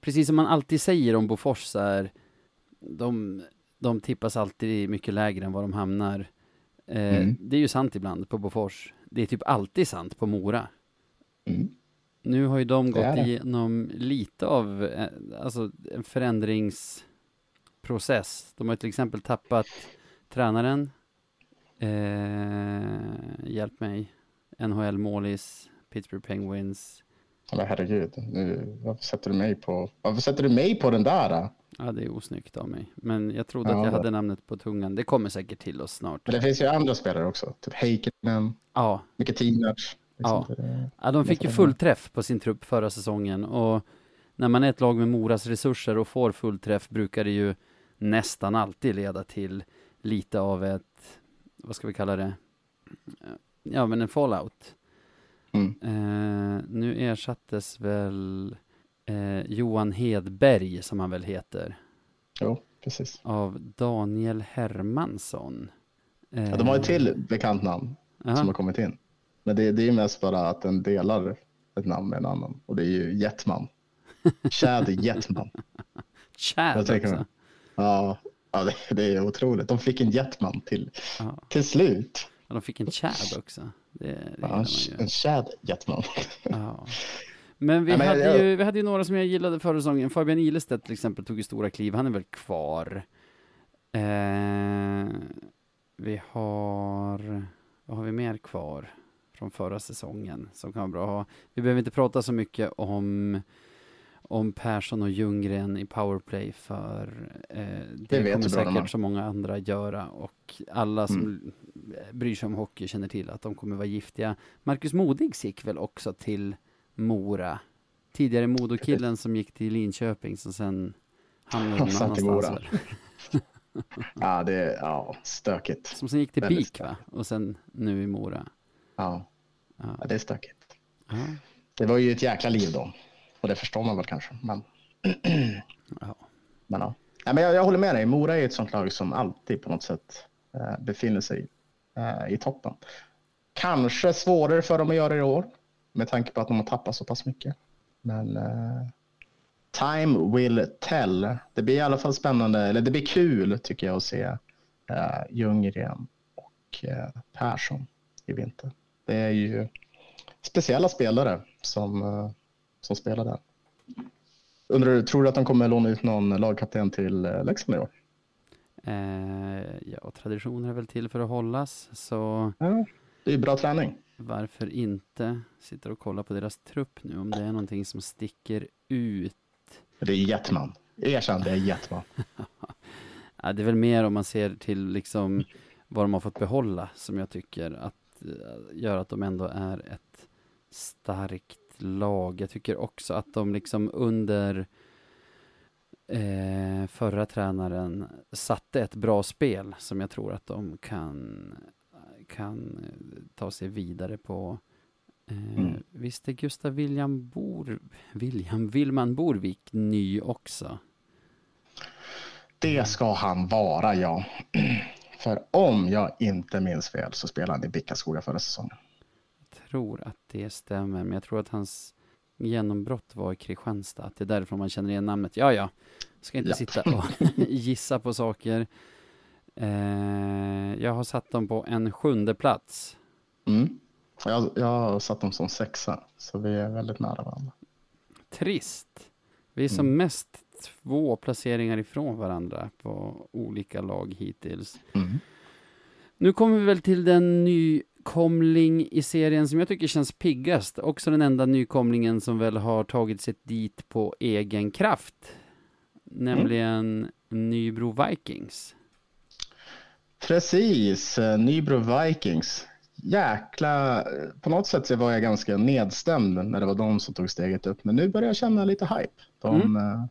precis som man alltid säger om Bofors så är, de, de tippas alltid mycket lägre än vad de hamnar. Eh, Mm. Det är ju sant ibland på Bofors. Det är typ alltid sant på Mora. Mm. Nu har ju de Det gått igenom lite av eh, alltså en förändringsprocess. De har till exempel tappat tränaren, eh, hjälp mig, NHL-målis, Pittsburgh Penguins. Men herregud, nu, varför sätter du mig på, varför sätter du mig på den där? Då? Ja, det är osnyggt av mig. Men jag trodde Ja, att jag det- hade namnet på tungan. Det kommer säkert till oss snart. Men det finns ju andra spelare också, typ Heikkinen, Ja, mycket Tinac. Ja. Ja, de fick ju full träff på sin trupp förra säsongen och när man är ett lag med Moras resurser och får full träff brukar det ju nästan alltid leda till lite av ett, vad ska vi kalla det? Ja, men en fallout. Mm. Eh, nu ersattes väl eh, Johan Hedberg, som han väl heter, Jo, precis. av Daniel Hermansson. Eh, Ja, de har ett till bekant namn aha. som har kommit in. Men det, det är ju mest bara att den delar ett namn med en annan. Och det är ju Jetman. (laughs) Chad Jetman. Chad också. mig. Ja, ja det, det är otroligt. De fick en Jetman till, Ja. till slut. Ja, de fick en Chad också. Det, det Ja, en, Chad Jetman. Ja. Men vi, Ja, men hade jag- ju, vi hade ju några som jag gillade förra säsongen. Fabian Ilestedt till exempel tog ju stora kliv. Han är väl kvar. Eh, vi har, vad har vi mer kvar från förra säsongen som kan vara bra att ha? Vi behöver inte prata så mycket om om Persson och Ljunggren i powerplay för eh, det, vet kommer säkert så många andra göra och alla som bryr sig om hockey känner till att de kommer vara giftiga. Marcus Modigs gick väl också till Mora. Tidigare Modokillen som gick till Linköping som sen hamnade någon annanstans. (laughs) Ja, det är ja, stökigt. Som sen gick till Väldigt BIK va? Och sen nu i Mora. Ja, Ja. ja, det är stökigt. Ja. Det var ju ett jäkla liv då. Och det förstår man väl kanske. Men, Ja. men, ja. Ja, men jag, jag håller med dig. Mora är ett sånt lag som alltid på något sätt eh, befinner sig eh, i toppen. Kanske svårare för dem att göra i år. Med tanke på att de har tappat så pass mycket. Men eh, time will tell. Det blir i alla fall spännande. Eller det blir kul tycker jag att se eh, Ljunggren och eh, Persson i vinter. Det är ju speciella spelare som, eh, som spelar där. Undrar, tror du att de kommer låna ut någon lagkapten till eh, Leksand i år? Eh, ja, traditioner är väl till för att hållas, så Ja. Det är bra träning. varför inte? Sitter och kollar på deras trupp nu om det är någonting som sticker ut. Det är Jetman. Erkänn, det är Jetman. (laughs) Ja, det är väl mer om man ser till liksom vad de har fått behålla som jag tycker att eh, gör att de ändå är ett starkt lag. Jag tycker också att de liksom under eh, förra tränaren satte ett bra spel som jag tror att de kan, kan eh, ta sig vidare på. Eh, Mm. Visst är Gustav William, Bor, William Willman Borvik ny också? Det ska han vara, ja. (clears throat) För om jag inte minns fel så spelade han i Bickaskoga förra säsongen. Tror att det stämmer, men jag tror att hans genombrott var i Kristianstad. Att det är därför man känner igen namnet. Ja, ja, ska inte Ja. sitta och (laughs) gissa på saker. Eh, jag har satt dem på en sjunde plats. Mm. Jag, jag har satt dem som sexa, så vi är väldigt nära varandra. Trist. Vi är som Mm. mest två placeringar ifrån varandra på olika lag hittills. Mm. Nu kommer vi väl till den nykomling i serien som jag tycker känns piggast. Också den enda nykomlingen som väl har tagit sig dit på egen kraft. Nämligen Nybro Vikings. Precis, eh, Nybro Vikings. Jäkla, på något sätt så var jag ganska nedstämd när det var de som tog steget upp. Men nu börjar jag känna lite hype. De, Mm. eh,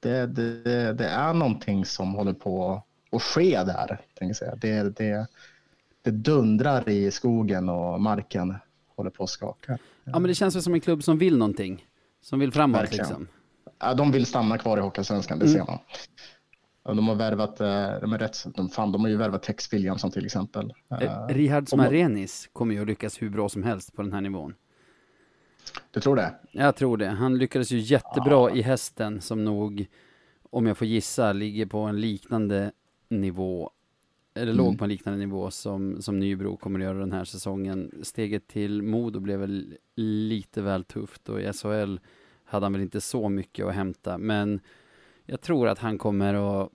det, det, det är någonting som håller på att ske där. Tänker jag säga. Det, det, det dundrar i skogen och marken håller på att skaka. Ja, men det känns väl som en klubb som vill någonting. Som vill framåt Verkligen. liksom. Ja, de vill stanna kvar i Hockeyallsvenskan, det Mm. ser man. De har värvat, eh, de är rätt, de, fan, de har ju värvat Tex Williamson till exempel. Eh, Eh, Rihard om- Smarenis kommer ju att lyckas hur bra som helst på den här nivån. Du tror det? Jag tror det. Han lyckades ju jättebra i hästen som nog, om jag får gissa, ligger på en liknande nivå. Eller låg Mm. på en liknande nivå som, som Nybro kommer att göra den här säsongen. Steget till Modo blev väl lite väl tufft och i SHL hade han väl inte så mycket att hämta. Men jag tror att han kommer att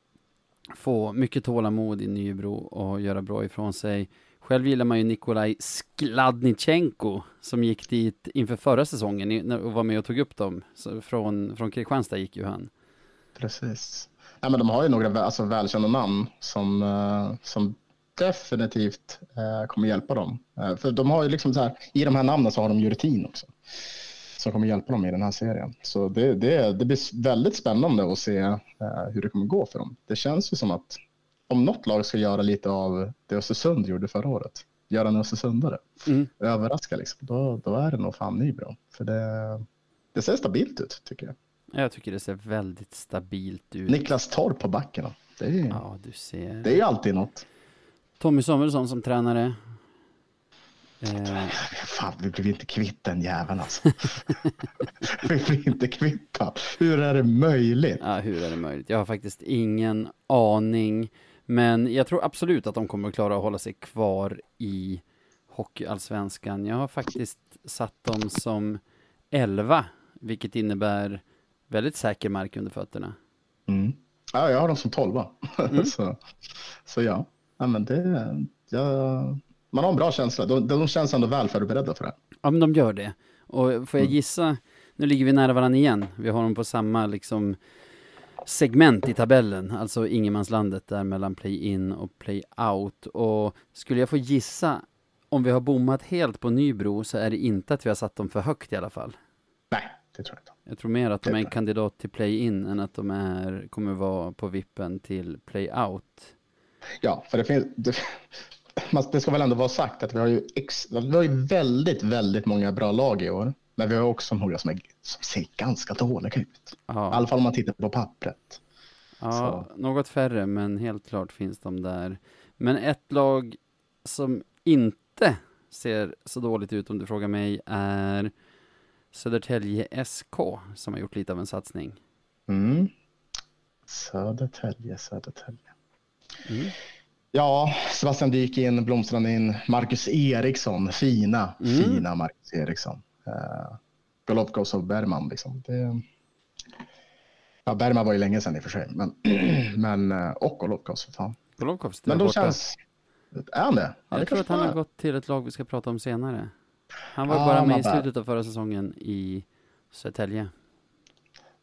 få mycket tålamod i Nybro och göra bra ifrån sig. Själv gillar man ju Nikolaj Skladnichenko som gick dit inför förra säsongen och var med och tog upp dem. Så från, från Kristianstad gick ju han. Precis. Nej, men de har ju några alltså, välkända namn som, eh, som definitivt eh, kommer hjälpa dem. Eh, för de har ju liksom så här, i de här namnen så har de ju rutin också. Som kommer hjälpa dem i den här serien. Så det, det, det blir väldigt spännande att se eh, hur det kommer gå för dem. Det känns ju som att om något lag ska göra lite av det Östersund gjorde förra året, göra en Östersundare, Mm. överraska liksom, då, då är det nog fan Nybro. För det, det ser stabilt ut tycker jag. Jag tycker det ser väldigt stabilt ut. Niklas Torp på backen. Det är, Ja, du ser. det är ju alltid något. Tommy Samuelsson som tränare. Eh, Fan, vi blir inte kvitt den jäveln alltså. (laughs) vi blir inte kvitt. Hur är det möjligt? ja, hur är det möjligt? Jag har faktiskt ingen aning. Men jag tror absolut att de kommer att klara att hålla sig kvar i Hockeyallsvenskan. Jag har faktiskt satt dem som 11, vilket innebär väldigt säker mark under fötterna. Mm. Ja, jag har dem som tolva. (laughs) Mm. så, så ja. ja men det, ja, man har en bra känsla. De, de känns ändå väl förberedda för det. Ja, men de gör det. Och får jag gissa, nu ligger vi nära varandra igen. Vi har dem på samma liksom segment i tabellen, alltså ingenmanslandet där mellan play-in och play-out. Och skulle jag få gissa, om vi har bommat helt på Nybro så är det inte att vi har satt dem för högt i alla fall. Det tror jag inte. Jag tror mer att de är en kandidat till play-in än att de är, kommer vara på vippen till play-out. Ja, för det finns... Det, det ska väl ändå vara sagt att vi har ju, ex, vi har ju väldigt, väldigt många bra lag i år. Men vi har också några som, är, som ser ganska dåliga ut. I Ja, alla fall om man tittar på pappret. ja något färre, men helt klart finns de där. Men ett lag som inte ser så dåligt ut om du frågar mig är Södertälje SK som har gjort lite av en satsning. Mm. Södertälje, Södertälje. Mm. Ja, Sebastian Dyk in, Blomstrand in, Marcus Eriksson, fina, Mm. fina Marcus Eriksson. Uh, Golovkos och Bergman liksom. Det... Ja, Bergman var ju länge sedan i och för sig, men, (clears throat) men eh, och Golovkos för fan. Golovkovs Men då borta. känns, är han det? Det Jag tror att han har gått till ett lag vi ska prata om senare. Han var Ah, bara med i slutet av förra säsongen i Södertälje.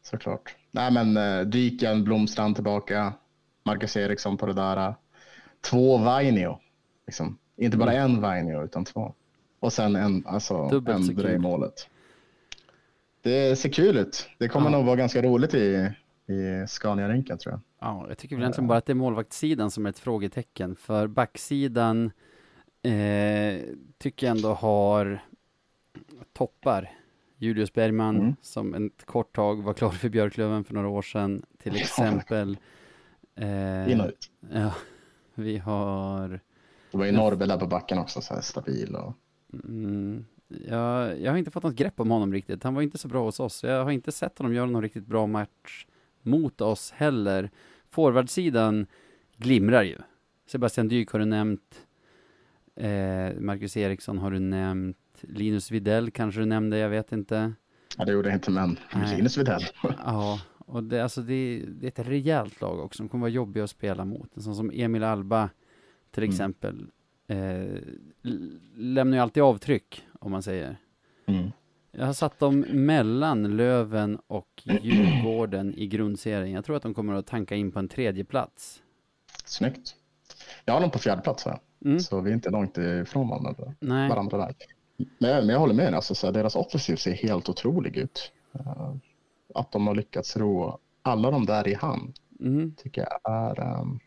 Såklart. Nej, men uh, Dyken, Blomstrand tillbaka, Marcus Eriksson på det där. eh, Två Vainio. Liksom. Inte bara en Vainio, utan två. Och sen en, alltså, Dubbelt Endre i målet. Det ser kul ut. Det kommer Ja. nog vara ganska roligt i, i Scania-rinken tror jag. Ja, jag tycker väl egentligen bara att det är målvaktssidan som är ett frågetecken. För backsidan eh, tycker jag ändå har toppar. Julius Bergman Mm. som ett kort tag var klar för Björklöven för några år sedan till (laughs) exempel. Eh, In och ut. ja, vi har Det var ju Norrby där på backen också, så här stabil. Och... Mm, jag, jag har inte fått något grepp om honom riktigt. Han var inte så bra hos oss. Jag har inte sett honom göra någon riktigt bra match mot oss heller. Forwardsidan glimrar ju. Sebastian Dyk har du nämnt. Eh, Marcus Eriksson har du nämnt. Linus Widell kanske du nämnde, jag vet inte. Ja, det gjorde jag inte, men Nej. Linus Widell. (laughs) Ja, och det, alltså det, det är ett rejält lag också. De kommer vara jobbiga att spela mot. En sån som Emil Alba till Mm. exempel. Eh, lämnar ju alltid avtryck, om man säger. Mm. Jag har satt dem mellan Löven och Djurgården i grundserien. Jag tror att de kommer att tanka in på en tredje plats. Snyggt. Jag har dem på fjärde plats här, Mm. så vi är inte långt ifrån varandra. Nej, varandra där. Men, men jag håller med, alltså, så här, deras offensiv ser helt otrolig ut. Eh, att de har lyckats ro alla de där i hand Mm. tycker jag är... Um,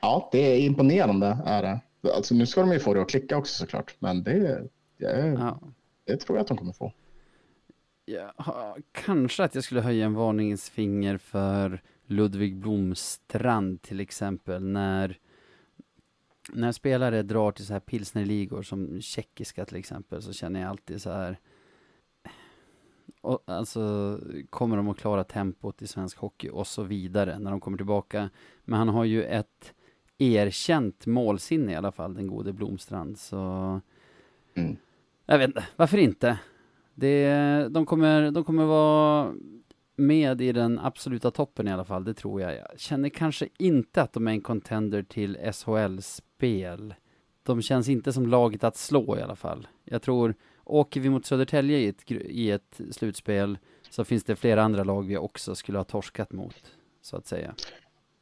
ja, det är imponerande är det. Alltså, nu ska de ju få det att klicka också såklart, men det, det, Ja. det tror jag att de kommer få. Ja, kanske att jag skulle höja en varningens finger för Ludvig Blomstrand till exempel när när spelare drar till så här pilsnerligor som tjeckiska till exempel så känner jag alltid så här och, alltså kommer de att klara tempot i svensk hockey och så vidare när de kommer tillbaka men han har ju ett erkänt målsinne i alla fall den gode Blomstrand så Mm. jag vet inte, varför inte? Det, de, kommer, de kommer vara med i den absoluta toppen i alla fall, det tror jag. Jag känner kanske inte att de är en contender till SHL-spel. De känns inte som laget att slå i alla fall. Jag tror, åker vi mot Södertälje i ett, i ett slutspel så finns det flera andra lag vi också skulle ha torskat mot, så att säga.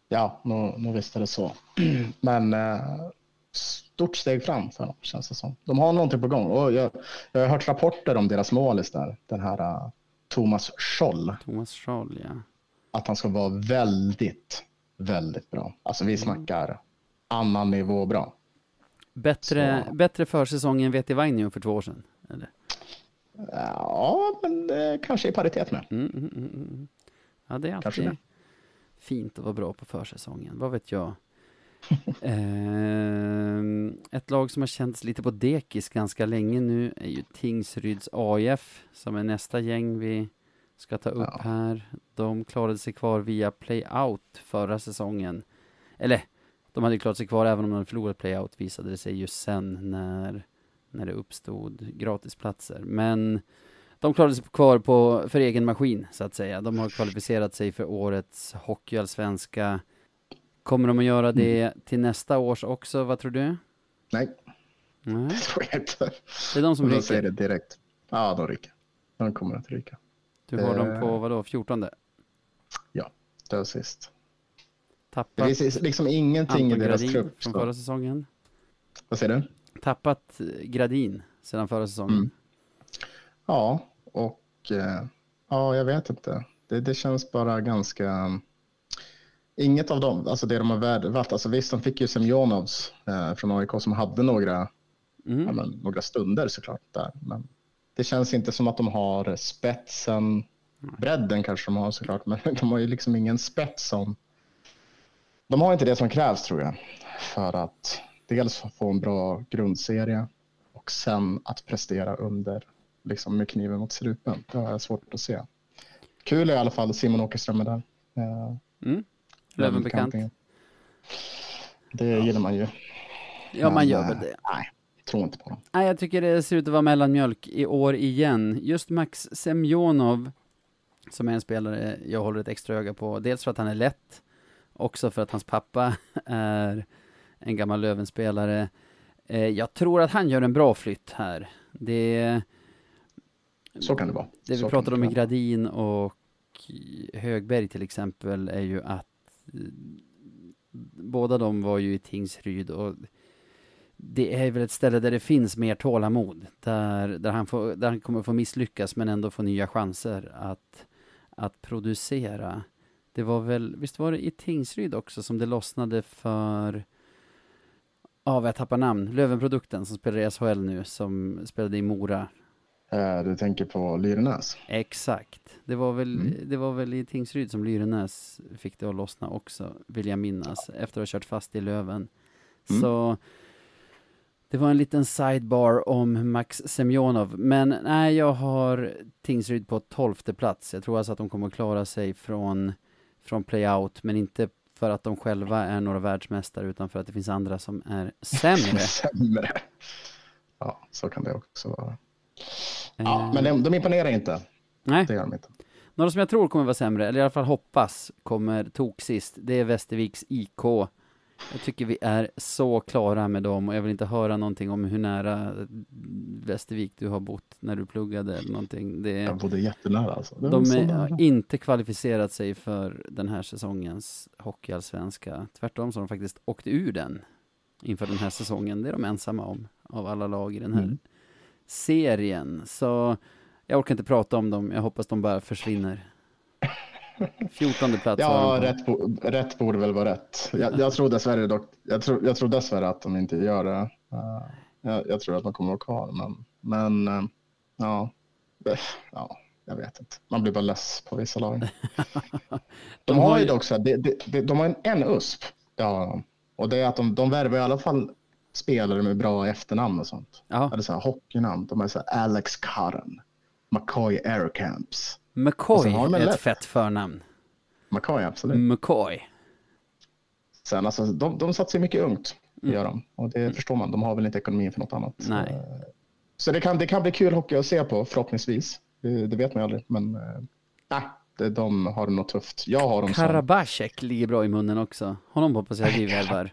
Ja, nog, nog visst är det så. (clears throat) Men eh, stort steg fram för dem, känns det som. De har någonting på gång. Och jag, jag har hört rapporter om deras målis där, den här eh, Thomas Scholl, Thomas Scholl, ja. att han ska vara väldigt, väldigt bra. Alltså vi snackar annan nivå bra. Bättre, Så- bättre försäsong än Veti Vainio för två år sedan, eller? Ja, men eh, kanske i paritet med. Mm, mm, mm, mm. Ja, det är Kanske alltid fint att vara bra på försäsongen. Vad vet jag? (laughs) Ehm, ett lag som har känts lite på dekis ganska länge nu är ju Tingsryds AIF som är nästa gäng vi ska ta upp Ja. här. De klarade sig kvar via playout förra säsongen. Eller, de hade ju klarat sig kvar även om de förlorat playout visade det sig ju sen när, när det uppstod gratisplatser. Men de klarade sig kvar på, för egen maskin, så att säga. De har kvalificerat sig för årets hockeyallsvenska. Kommer de att göra det till nästa års också, vad tror du? Nej, Nej, det tror jag inte. det är de som Jag säger ryker. det direkt. Ja, de ryker. De kommer att ryka. Du har dem på, Eh. vadå, 14? Det var sist. Det Tappat finns liksom ingenting i deras Gradin trupp. från förra säsongen. Vad säger du? Tappat eh, Gradin sedan förra säsongen. Mm. Ja, och eh, ja, jag vet inte. Det, det känns bara ganska... Inget av dem, alltså det de har värvat, alltså visst de fick ju Semjonovs eh, från AIK som hade några, Mm. ja, men, några stunder såklart där. Men det känns inte som att de har spetsen, bredden kanske de har såklart, men (laughs) de har ju liksom ingen spets som... De har inte det som krävs tror jag för att dels få en bra grundserie och sen att prestera under liksom med kniven mot strupen. Det har jag svårt att se. Kul är i alla fall Simon Åkerström är där. Eh, Mm. Lövenbekant. Lövenbekantingen. Det gillar man ju. Ja, man Men, gör eh, väl det. Nej, tror inte på dem. Nej, jag tycker det ser ut att vara mellanmjölk i år igen. Just Max Semjonov, som är en spelare jag håller ett extra öga på. Dels för att han är lätt, också för att hans pappa (laughs) är en gammal Lövenspelare. Eh, Jag tror att han gör en bra flytt här. Det, Så kan det vara. det vi Så pratade om i. Gradin och Högberg till exempel är ju att båda de var ju i Tingsryd och det är väl ett ställe där det finns mer tålamod. Där, där, han, får, där han kommer få misslyckas men ändå få nya chanser att, att producera. Det var väl, visst var det i Tingsryd också som det lossnade för Ja, jag tappar namn. Lövenprodukten som spelar i SHL nu, som spelade i Mora. Eh, Du tänker på Lyrenäs? Exakt. Det var väl, Mm. det var väl i Tingsryd som Lyrenäs fick det att lossna också, vill jag minnas, efter att ha kört fast i Löven. Mm. Så det var en liten sidebar om Max Semjonov. Men nej, jag har Tingsryd på tolfte plats. Jag tror alltså att de kommer att klara sig från, från playout, men inte för att de själva är några världsmästare, utan för att det finns andra som är sämre. (laughs) Sämre. Ja, så kan det också vara. Ja, Eh, men de, de imponerar inte. nej. Det gör de inte. Några som jag tror kommer vara sämre, eller i alla fall hoppas kommer tok sist, det är Västerviks IK. Jag tycker vi är så klara med dem och jag vill inte höra någonting om hur nära Västervik du har bott när du pluggade eller någonting. Det, Jag bodde jättenära alltså. Det de är, har inte kvalificerat sig för den här säsongens hockeyallsvenska. Tvärtom så har de faktiskt åkt ur den inför den här säsongen. Det är de ensamma om, av alla lag i den här Mm. serien. Så jag orkar inte prata om dem, jag hoppas de bara försvinner. 14 plats Ja, rätt, bo, rätt borde väl vara rätt. Jag, jag tror dessvärre dock, jag tror, jag tror dessvärre att de inte gör det. Eh, jag, jag tror att de kommer att vara kvar, men, men eh, ja, det- ja, jag vet inte. Man blir bara less på vissa lag. (laughs) De, De har har ju dock så här, de, de, de, de har en, en USP, det har de. Och det är att de, de värvar i alla fall spelare med bra efternamn och sånt. Ja, Eller så här hockeynamn. De är så här Alex Curran, McCoy Aircamps. McCoy är ett lätt. fett förnamn. McCoy, absolut. McCoy. Sen, alltså, de, de satsar mycket ungt, Mm. gör de. Och det förstår man, de har väl inte ekonomin för något annat. Nej. Eh, Så det kan, det kan bli kul hockey att se på, förhoppningsvis. Det, det vet man ju aldrig, men nej, det, de har det nog tufft. Jag har dem som Karabashek ligger bra i munnen också. Honom hoppas jag vi värvar.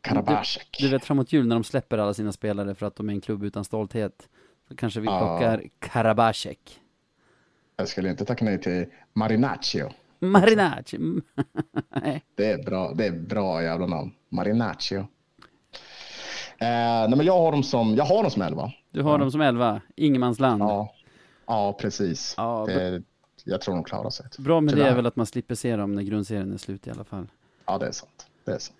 Karabashek. Du vet framåt jul när de släpper alla sina spelare för att de är en klubb utan stolthet. Så kanske vi Ja. plockar Karabashek. Jag skulle inte tacka nej till Marinaccio. Marinacci. (laughs) Nej. Det är bra, det är bra jävla namn. Marinaccio. Eh, nej, men jag har dem som, jag har dem som elva. Du har dem som elva. Ingenmansland. Ja, ja precis. Ja, det, jag tror de klarar sig. Bra med det Tyvärr. är väl att man slipper se dem när grundserien är slut i alla fall. Ja, det är sant. Det är sant.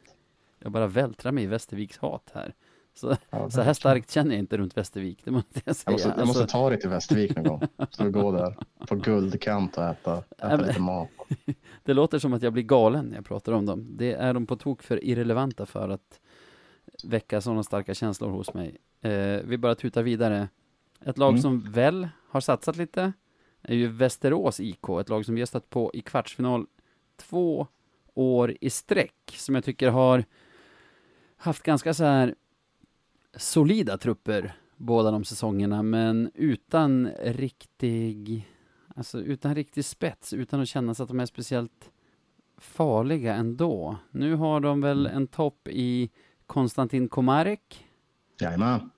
Jag bara vältrar mig i Västerviks hat här. Så, Ja, (laughs) så här starkt känner jag inte runt Västervik, det måste jag säga. Jag måste, jag måste Alltså, ta dig till Västervik någon gång. Så vi går där på guldkant och äta, äta men- lite mat. (laughs) det låter som att jag blir galen när jag pratar om dem. Det är de på tok för irrelevanta för att väcka sådana starka känslor hos mig. Eh, vi bara tutar vidare. Ett lag Mm. som väl har satsat lite är ju Västerås IK, ett lag som vi har stött på i kvartsfinal två år i sträck, som jag tycker har haft ganska så här solida trupper båda de säsongerna, men utan riktig, alltså utan riktig spets, utan att känna sig att de är speciellt farliga ändå. Nu har de väl en topp i Konstantin Komarek, Jajamän.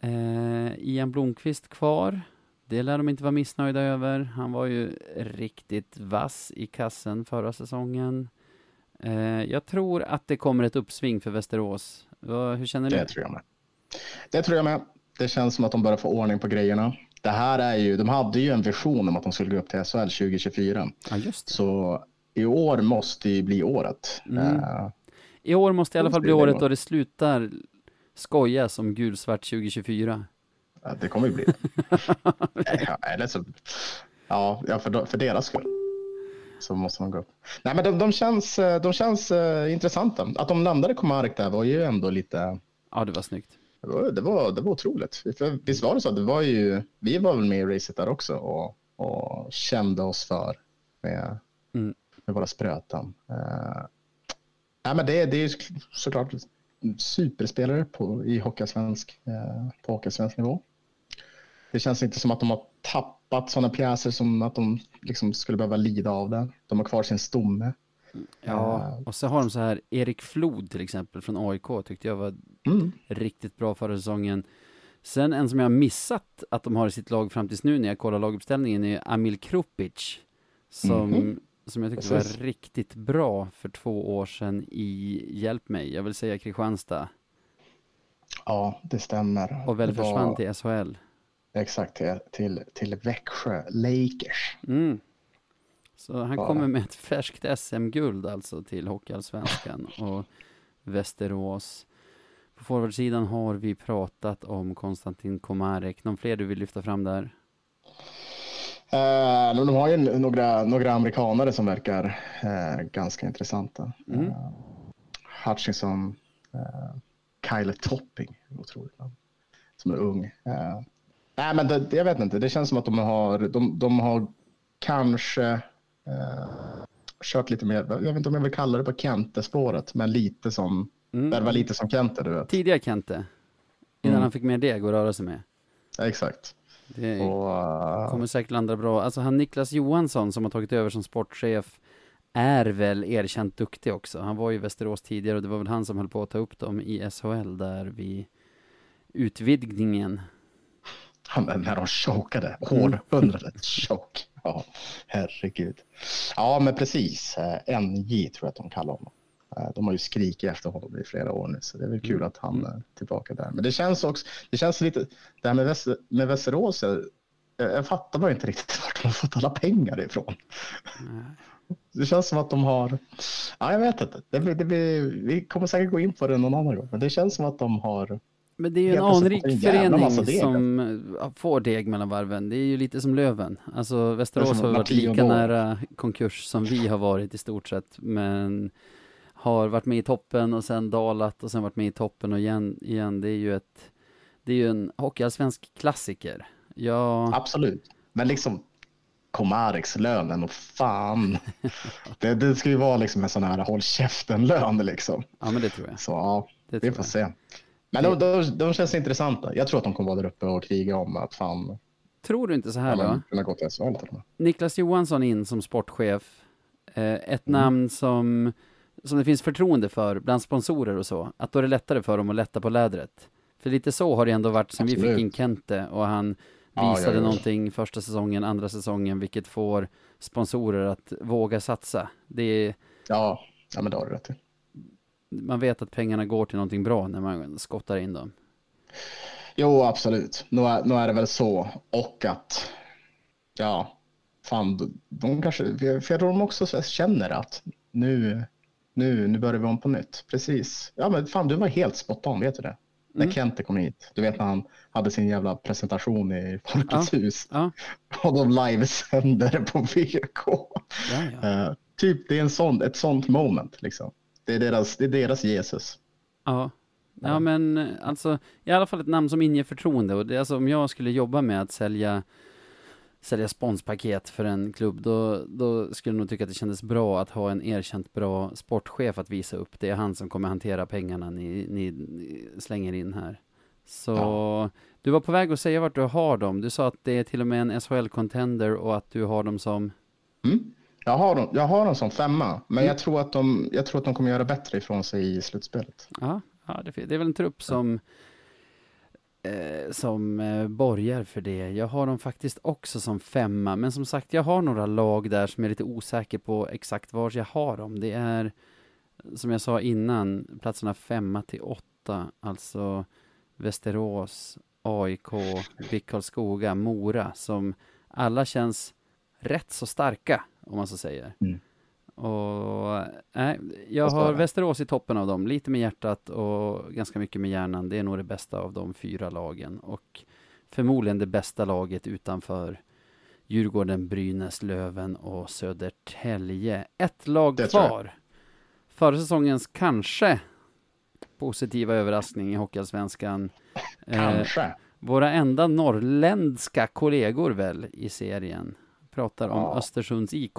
eh, Ian Blomqvist kvar. Det lär de inte vara missnöjda över. Han var ju riktigt vass i kassen förra säsongen. Eh, jag tror att det kommer ett uppsving för Västerås. Hur känner du? Det tror jag med. Det tror jag med. Det känns som att de börjar få ordning på grejerna. Det här är ju, de hade ju en vision om att de skulle gå upp till SHL 2024. Ja, just det. Så i år måste ju bli året. Mm. Eh, I år måste i alla fall bli året då det slutar skojas om gulsvart 2024. Ja, det kommer ju bli det. (laughs) ja, eller så, ja för, för deras skull. Så måste man gå upp. Nej, men de, de känns, eh, de känns uh, intressanta. Att de landade Komarek där var ju ändå lite... Ja, det var snyggt. Det var, det var, det var otroligt. För, visst var det så? Det var ju, vi var väl med i racet där också och, och kände oss för med, Mm. med våra spröten. Uh, nej, men det, det är ju såklart superspelare på, i Hockeyallsvensk uh, på Hockeyallsvensk nivå. Det känns inte som att de har tappat sådana pjäser som att de liksom skulle behöva lida av det. De har kvar sin stomme. Ja, och så har de så här Erik Flod till exempel från AIK tyckte jag var Mm. riktigt bra förra säsongen. Sen en som jag har missat att de har i sitt lag fram tills nu när jag kollar laguppställningen är Amil Krupic. Som, Mhm. som jag tyckte Precis. var riktigt bra för två år sedan i, hjälp mig, jag vill säga Kristianstad. Ja, det stämmer. Och väl Det var- försvann till SHL. Exakt, till, till, till Växjö Lakers. Mm. Så han Bara. kommer med ett färskt SM-guld alltså till Hockeyallsvenskan (laughs) och Västerås. På forwardsidan har vi pratat om Konstantin Komarek. Någon fler du vill lyfta fram där? Eh, de har ju några, några amerikanare som verkar eh, ganska intressanta. Mm. Eh, Hutchinson, eh, Kyle Topping, otroligt namn, som är ung. Nej, men det, jag vet inte, det känns som att de har, de, de har kanske eh, kört lite mer, jag vet inte om jag vill kalla det på Kente-spåret, men lite som, Mm. värva lite som Kente, du vet. Tidiga Kente. Innan Mm. han fick mer deg att röra sig med. Exakt. Det Och, eh, kommer säkert landa bra. Alltså han Niklas Johansson som har tagit över som sportchef är väl erkänt duktig också. Han var ju i Västerås tidigare och det var väl han som höll på att ta upp dem i SHL där vid utvidgningen. Han, när de chokade, århundradet choke. Ja, herregud. Ja, men precis. Eh, NJ tror jag att de kallar honom. Eh, De har ju skrikit efter honom i flera år nu, så det är väl kul att han är tillbaka där. Men det känns också, det känns lite, det här med, Väster, med Västerås, eh, jag, jag fattar bara inte riktigt vart de har fått alla pengar ifrån. Det känns som att de har, ja jag vet inte, det, blir- det, blir- vi kommer säkert gå in på det någon annan gång, men det känns som att de har, Men det är ju en anrik en förening deg, som får deg mellan varven. Det är ju lite som Löven. Alltså Det Västerås har varit lika nära konkurs som vi har varit i stort sett. Men har varit med i toppen och sen dalat och sen varit med i toppen och igen. igen. Det är ju ett, det är ju en hockeyallsvensk klassiker. Ja, absolut, men liksom Komareks lönen och fan, (laughs) det, det ska ju vara liksom en sån här håll käften-lön liksom. ja men det tror jag. Så ja, Det tror får jag. se. Men de, de, de känns intressanta. Jag tror att de kommer vara där uppe och kriga om att fan, Tror du inte så här då? kunna gå till SHL till och med. Niklas Johansson in som sportchef. Eh, ett Mm. namn som, som det finns förtroende för bland sponsorer och så. Att då är det lättare för dem att lätta på lädret. För lite så har det ändå varit sen vi fick Absolut. in Kente och han visade ja, ja. någonting första säsongen, andra säsongen, vilket får sponsorer att våga satsa. Det är, Ja, ja men det har du rätt i. man vet att pengarna går till någonting bra när man skottar in dem. Jo, absolut. Nu är, nu är det väl så. Och att, ja, fan, de, kanske, för jag tror de också känner att nu, nu, nu börjar vi om på nytt. Precis. Ja, men fan, du var helt spot on, vet du det? När Kente kom hit. Du vet när han hade sin jävla presentation i Folkets hus. Ja, Och de livesände det på VK. ja, ja. Eh, typ, det är en sån, ett sånt moment liksom. Det är deras, det är deras Jesus. Ja. Ja men alltså i alla fall ett namn som inger förtroende och det alltså om jag skulle jobba med att sälja sälja sponspaket för en klubb då, då skulle jag nog tycka att det kändes bra att ha en erkänt bra sportchef att visa upp. Det är han som kommer hantera pengarna ni, ni, ni slänger in här. Så Ja. du var på väg att säga vart du har dem. Du sa att det är till och med en SHL-contender och att du har dem som Mm. Jag, har dem, jag har dem som femma, men Mm. jag, tror att de, jag tror att de kommer göra bättre ifrån sig i slutspelet. Ja, ja det, det är väl en trupp som eh, som eh, borgar för det. Jag har dem faktiskt också som femma, men som sagt, jag har några lag där som jag är lite osäker på exakt var jag har dem. Det är, som jag sa innan, platserna femma till åtta, alltså Västerås, AIK, BIK Mora, som alla känns rätt så starka, om man så säger. Mm. Och nej, jag har. Västerås i toppen av dem, lite med hjärtat och ganska mycket med hjärnan. Det är nog det bästa av de fyra lagen och förmodligen det bästa laget utanför Djurgården, Brynäs, Löven och Södertälje. Ett lag Det kvar. Förra säsongens kanske positiva överraskning i Hockeyallsvenskan. Eh, Kanske. våra enda norrländska kollegor väl i serien pratar om Ja. Östersunds IK.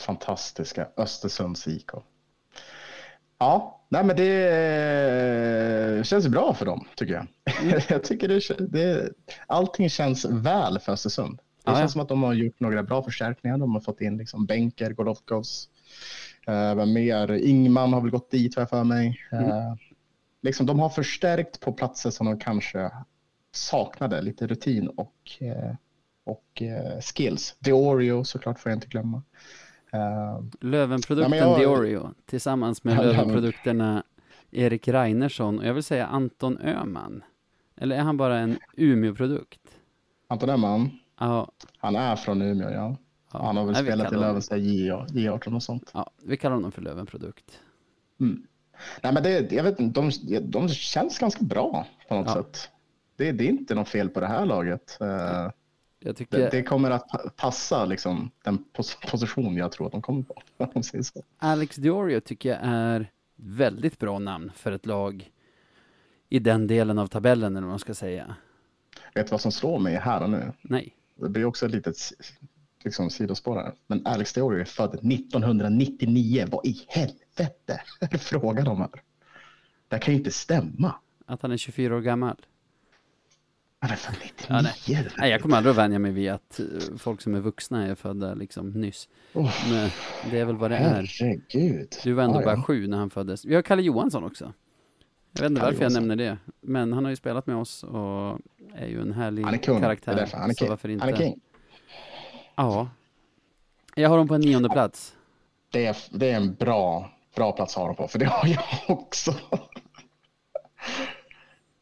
Fantastiska Östersunds IK. Ja, nej men det eh, känns bra för dem tycker jag. Mm. (laughs) jag tycker det, det, allting känns väl för Östersund. Det ja. känns som att de har gjort några bra förstärkningar. De har fått in liksom Benker, Golovkovs, eh, mer? Ingman har väl gått dit har jag för mig. Mm. Eh, liksom, de har förstärkt på platser som de kanske saknade, lite rutin och, eh, och eh, skills. Deorio såklart får jag inte glömma. Eh, Lövenprodukten jag- Diorio tillsammans med Ja, Lövenprodukterna Erik Reinersson och jag vill säga Anton Öhman. Eller är han bara en Umeå-produkt? Anton Öhman, Ja, han är från Umeå, ja. ja. Han har väl Nej, spelat i Lövenstad J- J18 och sånt. Ja, vi kallar honom för Lövenprodukt. Mm. Nej, men det, jag vet inte, de, de känns ganska bra på något Ja. sätt. Det, det är inte något fel på det här laget. Eh, Jag tycker det, det kommer att pa- passa liksom, den pos position jag tror att de kommer på. (laughs) Alex Diorio tycker jag är väldigt bra namn för ett lag i den delen av tabellen eller vad man ska säga. Vet du vad som slår mig här och nu? Nej. Det blir också ett litet liksom, sidospår här. Men Alex Deorio är född 1999. Vad i helvete är det frågan om här? Det kan ju inte stämma. Att han är 24 år gammal. Han är född 99. Ja, nej. Nej, jag kommer aldrig att vänja mig vid att eh, folk som är vuxna är födda liksom nyss. Åh, Men det är väl vad det är. herregud. Du var ändå Ja, bara ja. sju när han föddes. Vi har Kalle Johansson också. Jag vet inte Kalle varför jag Johansson. nämner det. Men han har ju spelat med oss och är ju en härlig Han är kung. karaktär. Det är därför. Han är så king. varför inte? Han är king. Ja. Jag har dem på en nionde plats. Det är, det är en bra, bra plats att ha dem på, för det har jag också.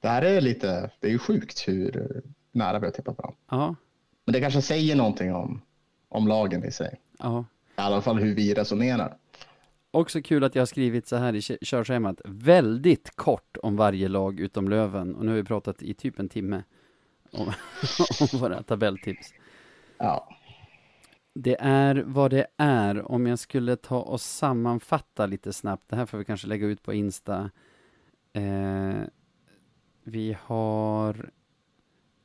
Det här är lite, det är ju sjukt hur nära vi har tippat varandra. Ja. Men det kanske säger någonting om, om lagen i sig. Ja. I alla fall hur vi resonerar. Också kul att jag har skrivit så här i kö- körschemat, väldigt kort om varje lag utom Löven. Och nu har vi pratat i typ en timme om, (laughs) om våra tabelltips. Ja, Det är vad det är. Om jag skulle ta och sammanfatta lite snabbt, det här får vi kanske lägga ut på Insta. Eh, vi har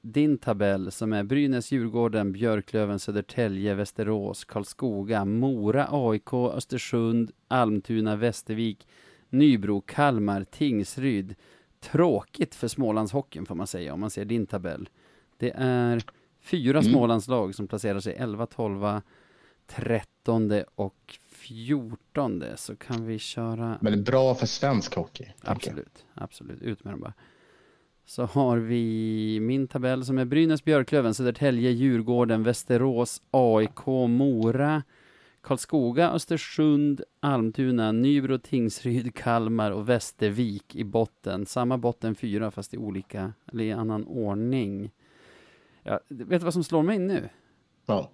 din tabell som är Brynäs, Djurgården, Björklöven, Södertälje, Västerås, Karlskoga, Mora, AIK, Östersund, Almtuna, Västervik, Nybro, Kalmar, Tingsryd. Tråkigt för Smålandshockeyn får man säga om man ser din tabell. Det är fyra Mm. Smålandslag som placerar sig 11, 12, 13 och 14. Så kan vi köra men det är bra för svensk hockey. Absolut, absolut. Ut med dem bara. Så har vi min tabell som är Brynäs, Björklöven, Södertälje, Djurgården, Västerås, AIK, Mora, Karlskoga, Östersund, Almtuna, Nybro, Tingsryd, Kalmar och Västervik i botten. Samma botten fyra fast i olika, eller i annan ordning. Ja, vet du vad som slår mig nu? Ja.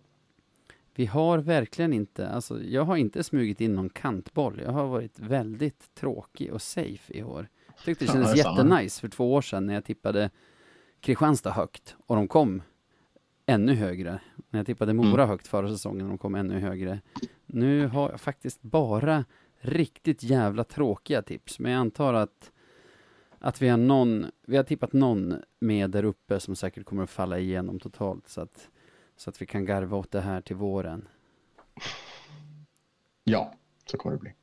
Vi har verkligen inte, alltså jag har inte smugit in någon kantboll. Jag har varit väldigt tråkig och safe i år. Tyckte det Ja, kändes samma. jättenice för två år sedan när jag tippade Kristianstad högt och de kom ännu högre. När jag tippade Mora Mm. högt förra säsongen och de kom ännu högre. Nu har jag faktiskt bara riktigt jävla tråkiga tips, men jag antar att att vi har någon, vi har tippat någon med där uppe som säkert kommer att falla igenom totalt så att så att vi kan garva åt det här till våren. ja, så kommer det bli.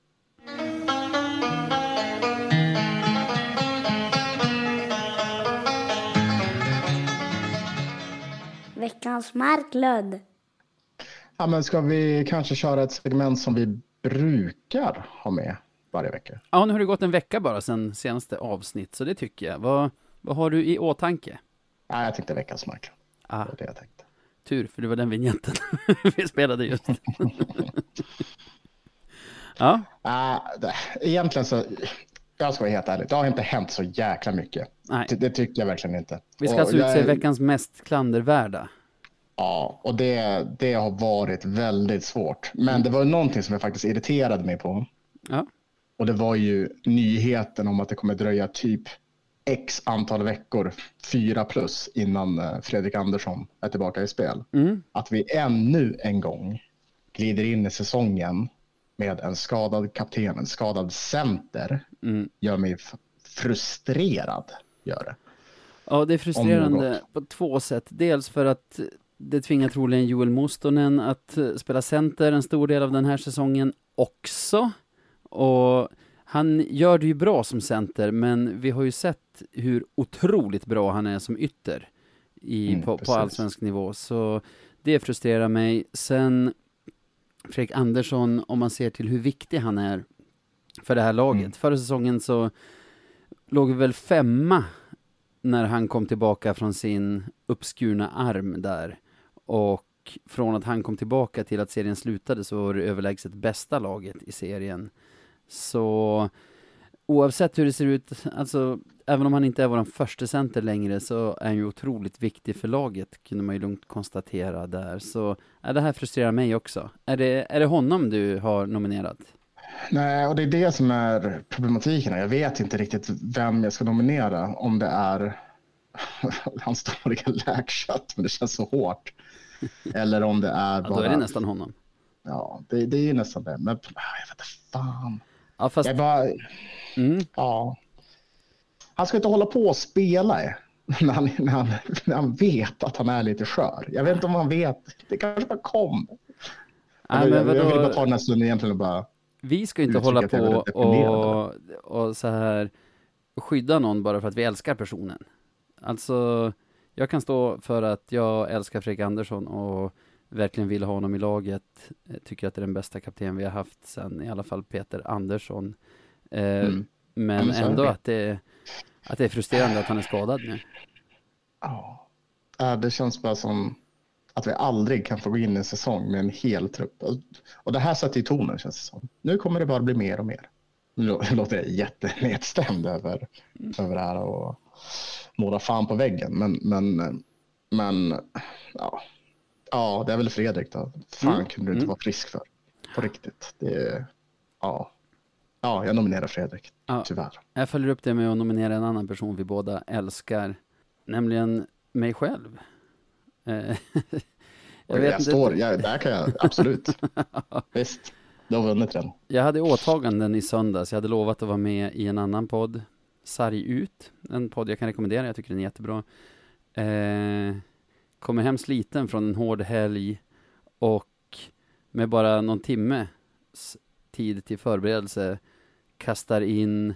Veckans Marklund. Ja, men ska vi kanske köra ett segment som vi brukar ha med varje vecka? Ja, nu har det gått en vecka bara sedan senaste avsnitt, så det tycker jag. Vad, vad har du i åtanke? Nej, jag tänkte veckans mark. Det Ah, det jag tänkte. tur, för det var den vignetten (laughs) vi spelade just. (laughs) ja, det, egentligen så, jag ska vara helt ärlig, det har inte hänt så jäkla mycket. nej. Det, det tycker jag verkligen inte. Vi ska Och alltså jag utse är- veckans mest klandervärda. Ja, och det, det har varit väldigt svårt. Men det var någonting som jag faktiskt irriterade mig på. Ja, Och det var ju nyheten om att det kommer dröja typ x antal veckor, fyra plus, innan eh, Fredrik Andersson är tillbaka i spel. mm. Att vi ännu en gång glider in i säsongen med en skadad kapten, en skadad center, Mm. gör mig frustrerad. Gör det. Ja, det är frustrerande på två sätt. Dels för att det tvingar troligen Joel Mustonen att eh, spela center en stor del av den här säsongen också. Och han gör det ju bra som center, men vi har ju sett hur otroligt bra han är som ytter i, Mm, på, på allsvensk nivå. Så det frustrerar mig. Sen Fredrik Andersson, om man ser till hur viktig han är för det här laget. Mm. Förra säsongen så låg vi väl femma när han kom tillbaka från sin uppskurna arm där. Och från att han kom tillbaka till att serien slutade så var det överlägset bästa laget i serien. Så oavsett hur det ser ut, alltså även om han inte är vår första center längre så är han ju otroligt viktig för laget, kunde man ju lugnt konstatera där. Så ja, det här frustrerar mig också. Är det, är det honom du har nominerat? Nej, och det är det som är problematiken. Jag vet inte riktigt vem jag ska nominera. Om det är (laughs) hans dåliga läkkött, men det känns så hårt. Eller om det är Ja, bara... då är det nästan honom. Ja, det, det är ju nästan det. Men ah, jag vet inte fan. Ja, fast... Jag bara... Mm, Ja. Han ska inte hålla på och spela eh, (laughs) när han, när, han, när han vet att han är lite skör. Jag vet inte om han vet. Det kanske bara kom. nej, jag, men jag, jag vill bara ta den här stunden egentligen och bara... Vi ska inte hålla på och, och så här skydda någon bara för att vi älskar personen. Alltså, jag kan stå för att jag älskar Fredrik Andersson och verkligen vill ha honom i laget. Jag tycker att det är den bästa kapten vi har haft sen i alla fall Peter Andersson. Eh, Mm. Men ändå att det, att det är frustrerande att han är skadad nu. Ja. Ja, Det känns bara som att vi aldrig kan få gå in i en säsong med en hel trupp. Och- det här sätter ju tonen känns det som. Nu kommer det bara bli mer och mer. Nu lå- (laughs) låter jag jättenedstämd över, över det här och måla fan på väggen. Men, men, men ja, Ja, det är väl Fredrik då. Fan Mm, kunde du inte mm. vara frisk för. På riktigt. Det ja. ja, jag nominerar Fredrik. Ja. Tyvärr. Jag följer upp det med att nominera en annan person vi båda älskar, nämligen mig själv. Eh, (laughs) jag Jag, vet jag inte, står, jag, där kan jag absolut. (laughs) Visst, du har vunnit den. jag hade åtaganden i söndags, jag hade lovat att vara med i en annan podd, Sarg ut, en podd jag kan rekommendera, jag tycker den är jättebra. Eh, kommer hem sliten från en hård helg och med bara någon timme tid till förberedelse kastar in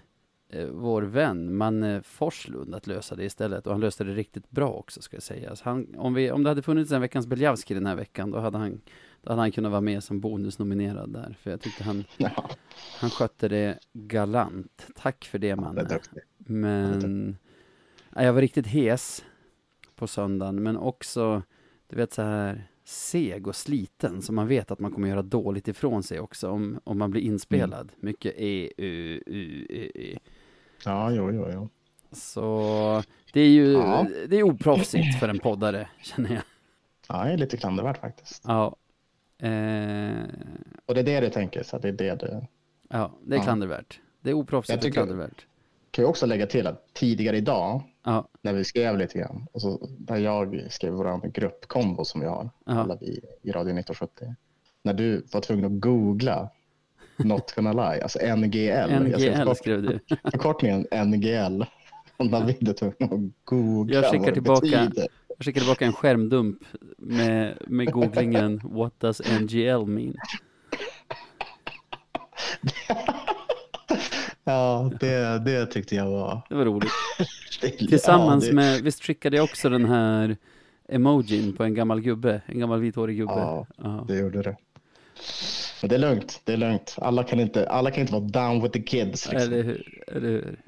eh, vår vän Manne Forslund att lösa det istället och han löste det riktigt bra också ska jag säga. Så han, om, vi, om det hade funnits en veckans Beljavski den här veckan då hade han då hade han kunnat vara med som bonusnominerad där för jag tyckte han, Ja, han skötte det galant. Tack för det det är Manne. duktigt. Men ja, jag var riktigt hes på söndagen, men också, du vet så här seg och sliten, så man vet att man kommer göra dåligt ifrån sig också om, om man blir inspelad. Mycket e, u, u, e, e. Ja, jo, jo, jo. Så det är ju, Ja. det är oproffsigt för en poddare, känner jag. Ja, det är lite klandervärt faktiskt. Ja. Eh, Och det är det du tänker, så det är det du... ja, det är Ja. klandervärt. Det är oproffsigt Jag och klandervärt. Kan jag också lägga till att tidigare idag, Ja, när vi skrev lite grann, och så, där jag skrev vår gruppkombo som vi har, Ja. alla vi i Radio 1970. När du var tvungen att googla Not gonna lie, alltså NGL. Jag skrev NGL skrev du. Förkortningen NGL. Och David är tvungen att googla Jag skickar tillbaka. betyder. Jag skickar tillbaka en skärmdump med, med googlingen What does NGL mean? (laughs) Ja, det, det tyckte jag var... Det var roligt. (laughs) Ja, Tillsammans det- med, visst skickade jag också den här emojin på en gammal gubbe, en gammal vithårig gubbe. Ja, Ja. det gjorde det. Men det är lugnt, det är lugnt. Alla kan inte, alla kan inte vara down with the kids. Liksom. Eller hur? Eller hur?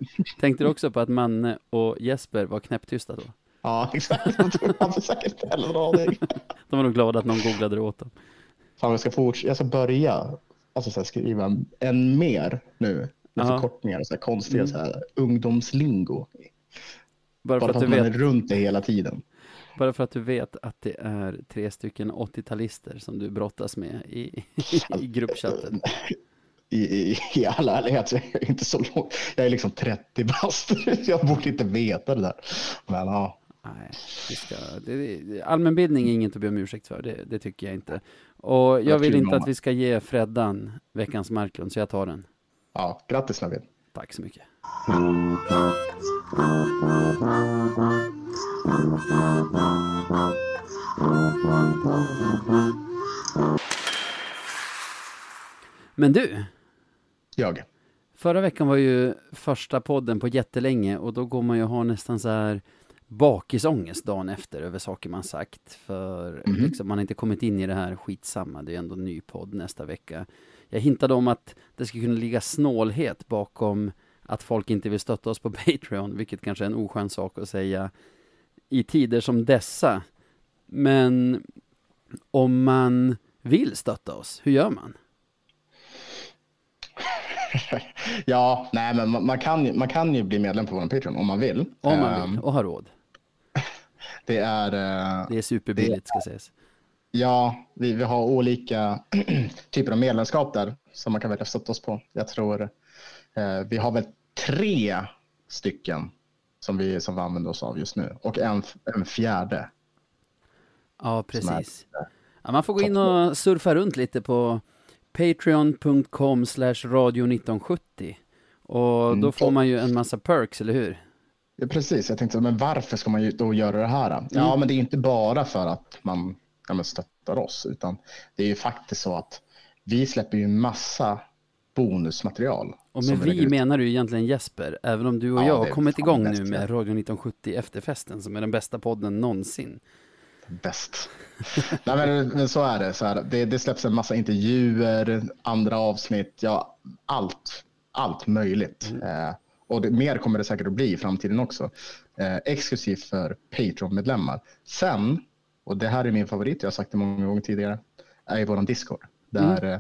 Tänkte du också på att Manne och Jesper var knäpptysta då? Ja, (laughs) exakt. Hade säkert heller en aning. De var nog glada att någon googlade det åt dem. Fan, jag ska, forts- jag ska börja alltså, så här, skriva en, mer nu. Med Ja. förkortningar och så här, konstiga så här, ungdomslingo. Bara för, Bara att för du att man är vet, runt det hela tiden. bara för att du vet att det är tre stycken 80-talister som du brottas med i, i (laughs) gruppchatten. I, i, I all ärlighet så är jag inte så lång. Jag är liksom 30 bast. (laughs) Jag borde inte veta det där. Men ja, Nej, vi ska, det, allmänbildning är inget att be om ursäkt för, det, det tycker jag inte. Och jag vill inte att vi ska ge Freddan veckans Marklund, så jag tar den. ja grattis Navid. Tack så mycket. Men du, Jag. förra veckan var ju första podden på jättelänge och då går man ju har nästan så här bakisångest dagen efter över saker man sagt. För liksom, man har inte kommit in i det här skitsamma, det är ändå en ny podd nästa vecka. Jag hintade om att det skulle kunna ligga snålhet bakom att folk inte vill stötta oss på (laughs) Patreon, vilket kanske är en oskön sak att säga i tider som dessa. Men om man vill stötta oss, hur gör man? (laughs) Ja, nej, men man, kan, man kan ju bli medlem på vår Patreon om man vill. Om man Ehm, vill och har råd. Det är, eh, Det är superbilligt ska sägas. ja, vi, vi har olika (clears throat) typer av medlemskap där som man kan välja att stötta oss på. Jag tror eh, vi har väl tre stycken som vi, som vi använder oss av just nu och en, en fjärde. Ja, är- precis. Ja, man får gå in och surfa runt lite på patreon.com slash radio 1970. Och Mm. då får man ju en massa perks, eller hur? Ja, precis, jag tänkte, men varför ska man då göra det här? Ja, Mm. men det är inte bara för att man ja, men stöttar oss, utan det är ju faktiskt så att vi släpper ju massa bonusmaterial. Och med vi menar du egentligen Jesper, även om du och Ja, jag har kommit igång bäst, nu med. Radio 1970 efterfesten, som är den bästa podden någonsin. bäst. (laughs) Nej, men, men så är det. Så här, det. Det släpps en massa intervjuer, andra avsnitt, ja, allt, allt möjligt. Eh, och det, mer kommer det säkert att bli i framtiden också. Eh, exklusivt för Patreon-medlemmar. Sen, och det här är min favorit, jag har sagt det många gånger tidigare, är våran Discord. Där eh,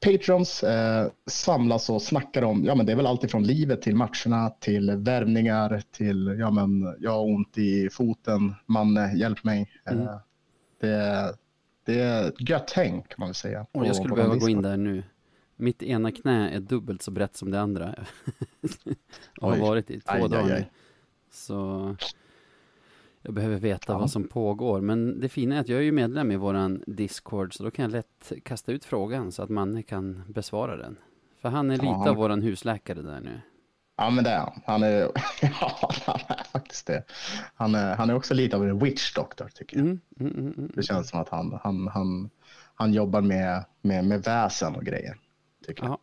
Patrons eh, samlas och snackar om, ja men det är väl allt ifrån livet till matcherna, till värvningar, till, ja men jag har ont i foten, man hjälp mig. Eh, Det är, det är gött häng kan man väl säga. Och jag skulle behöva gå in där nu. Mitt ena knä är dubbelt så brett som det andra. och (laughs) har varit i två Aj, aj, dagar nu. aj. Så jag behöver veta Ja. vad som pågår. Men det fina är att jag är ju medlem i våran Discord, så då kan jag lätt kasta ut frågan så att Manne kan besvara den. För han är lite Ja. av våran husläkare där nu. Ja, men det är han. Han är, (laughs) ja, han är faktiskt det. Han är, han är också lite av en witch doctor tycker jag. Mm, mm, mm, mm. Det känns som att han, han, han, han jobbar med, med, med väsen och grejer. Tycker jag. Ja.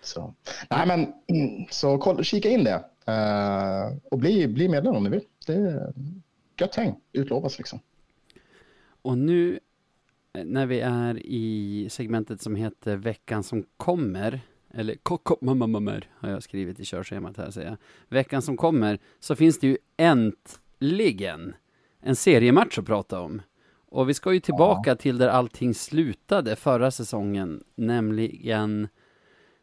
Så. Nej, men mm, så kolla, kika in det. Eh, och bli, bli medlem om ni vill. Det är gött häng, utlovas liksom. Och nu eh, när vi är i segmentet som heter veckan som kommer, eller kommer har jag skrivit i körschemat här säger jag. Veckan som kommer, så finns det ju äntligen en seriematch att prata om. Och vi ska ju tillbaka till där allting slutade förra säsongen, nämligen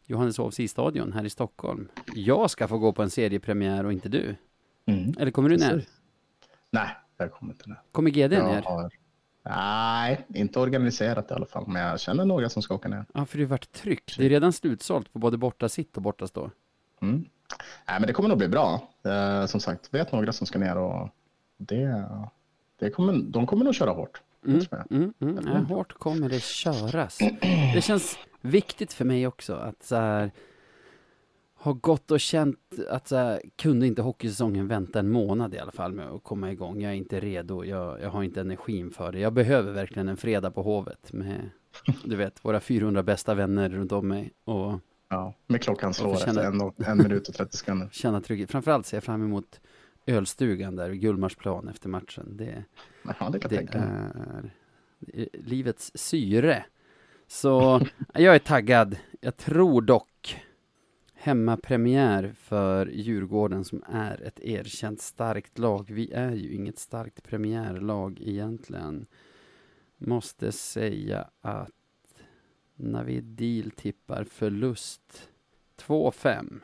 Johanneshovs isstadion här i Stockholm. Jag ska få gå på en seriepremiär och inte du. Mm. Eller kommer du ner? Nej, jag kommer inte ner. Kommer GD Jag ner? har, nej, inte organiserat i alla fall. Men jag känner några som ska åka ner. Ja, för det har varit tryck. Det är redan slutsålt på både borta sitt och borta stå. Mm. Nej, men det kommer nog bli bra. Eh, som sagt, vet några som ska ner och det, det kommer, de kommer nog köra hårt. Mm, mm, mm. Ja, hårt kommer det köras. Det känns viktigt för mig också att så här, ha gått och känt att så här, kunde inte hockeysäsongen vänta en månad i alla fall med att komma igång. Jag är inte redo, jag, jag har inte energin för det. Jag behöver verkligen en fredag på Hovet med, du vet, våra 400 bästa vänner runt om mig och Ja, med klockan slår efter en, en minut och 30 sekunder. (laughs) känna trygghet. Framförallt ser jag fram emot ölstugan där vid Gullmarsplan efter matchen. Det, Ja, det Det är det är livets syre. Så (laughs) jag är taggad. Jag tror dock hemmapremiär för Djurgården som är ett erkänt starkt lag. Vi är ju inget starkt premiärlag egentligen. Måste säga att Navid tippar förlust 2-5.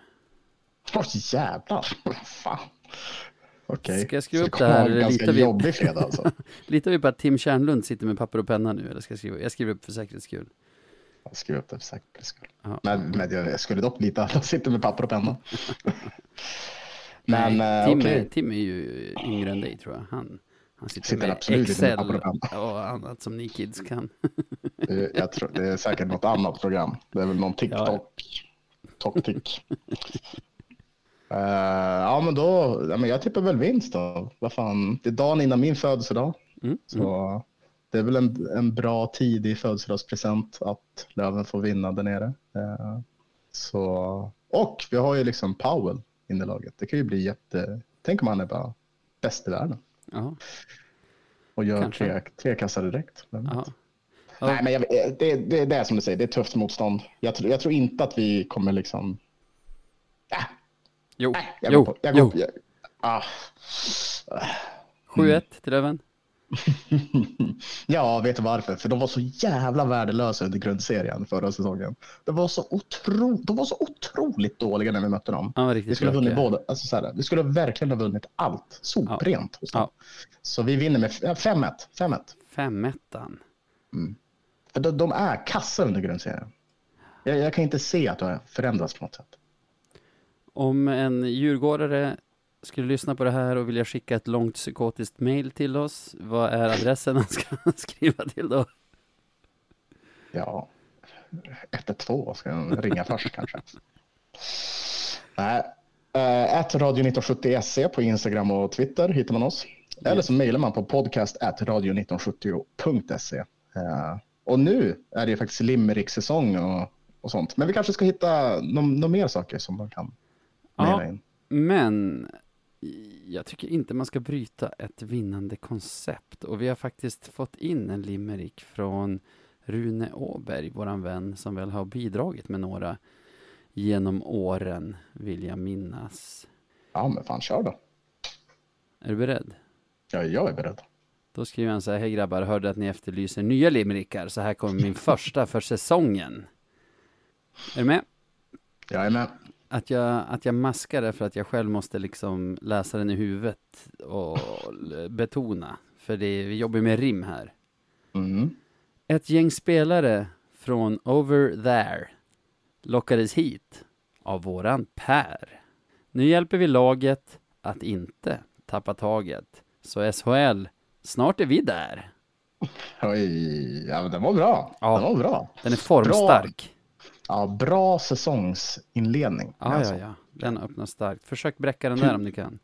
Åh jävlar, fan. Okej. Ska jag skriva Så upp det här, eller litar vi- jobbig fredag alltså. (laughs) Litar vi på att Tim Kärnlund sitter med papper och penna nu eller ska jag skriva? Jag skriver upp för säkerhets skull. Jag skriver upp det för säkerhets skull. Ja. Men, men jag skulle dock lita att han sitter med papper och penna. (laughs) Men Nej, eh, Tim, är, Tim är ju yngre än dig tror jag. Han, han sitter, Sitter med med Excel papper och penna. och annat som ni kids kan. Jag tror, det är säkert något annat program. Det är väl någon (laughs) TikTok. TokTik. Uh, ja, men då. Ja, men jag tippar väl vinst då. Vad fan. Det är dagen innan min födelsedag. Mm, Så det är väl en, en bra tidig födelsedagspresent att Löven får vinna där nere. Eh, så, och vi har ju liksom Powell in i laget. Det kan ju bli jätte... Tänk om han är bara bäst i världen Ja, och gör Kanske. tre, tre kassar direkt. Ja. Nej, men jag, det, det, det är som du säger, det är tufft motstånd. Jag, tror- jag tror inte att vi kommer liksom... Äh, Jo, äh, jag jo, på, jag jo. på, jag, ah. 7-1 till Löven. (laughs) Ja, vet du varför? För de var så jävla värdelösa under grundserien förra säsongen. Det var så otro, de var så otroligt dåliga när vi mötte dem. Var Vi skulle ha vunnit båda. Alltså så här, vi skulle verkligen ha vunnit allt. Soprent. dem. Ja. Så vi vinner med 5-1. 5-1. 5-1. För de, de är kassa under grundserien. Jag, jag kan inte se att det har förändrats på något sätt. Om en djurgårdare skulle lyssna på det här och vilja skicka ett långt psykotiskt mail till oss, vad är adressen han ska (laughs) skriva till då? Ja, 112 ska jag ringa först kanske. Nej, äh, at radio 1970 se på Instagram och Twitter hittar man oss. Eller så mejlar man på podcast at radio1970.se. Uh, och nu är det ju faktiskt limerick-säsong och, och sånt. Men vi kanske ska hitta några mer saker som man kan Ja, in. men jag tycker inte man ska bryta ett vinnande koncept. Och vi har faktiskt fått in en limerick från Rune Åberg, våran vän, som väl har bidragit med några genom åren, vill jag minnas. Ja, men fan kör då. Är du beredd? Ja, jag är beredd. Då skriver han så här, hej grabbar, hörde att ni efterlyser nya limerickar, så här kommer min första för säsongen. Är du med? Jag är med. Att jag, att jag maskar det för att jag själv måste liksom läsa den i huvudet och betona. För det, vi jobbar med rim här. Mm. Ett gäng spelare från Over There lockades hit av våran Per. Nu hjälper vi laget att inte tappa taget. Så SHL, snart är vi där. Oj, ja, men den var bra. Ja. Den var bra. Den är formstark. Ja, bra säsongsinledning. Ja, alltså. ja, ja. Den öppnar starkt. Försök bräcka den där om ni kan.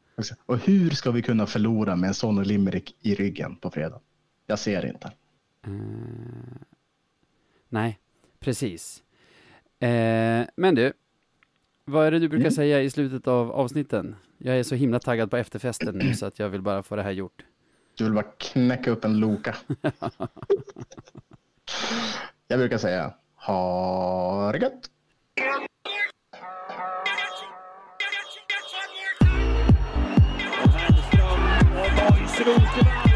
Och hur ska vi kunna förlora med en sån limerick i ryggen på fredag? Jag ser inte. Nej, precis. Eh, men du, vad är det du brukar Mm. säga i slutet av avsnitten? Jag är så himla taggad på efterfesten nu så att jag vill bara få det här gjort. Du vill bara knäcka upp en Loka. (laughs) Jag brukar säga ha det gött. Härnström och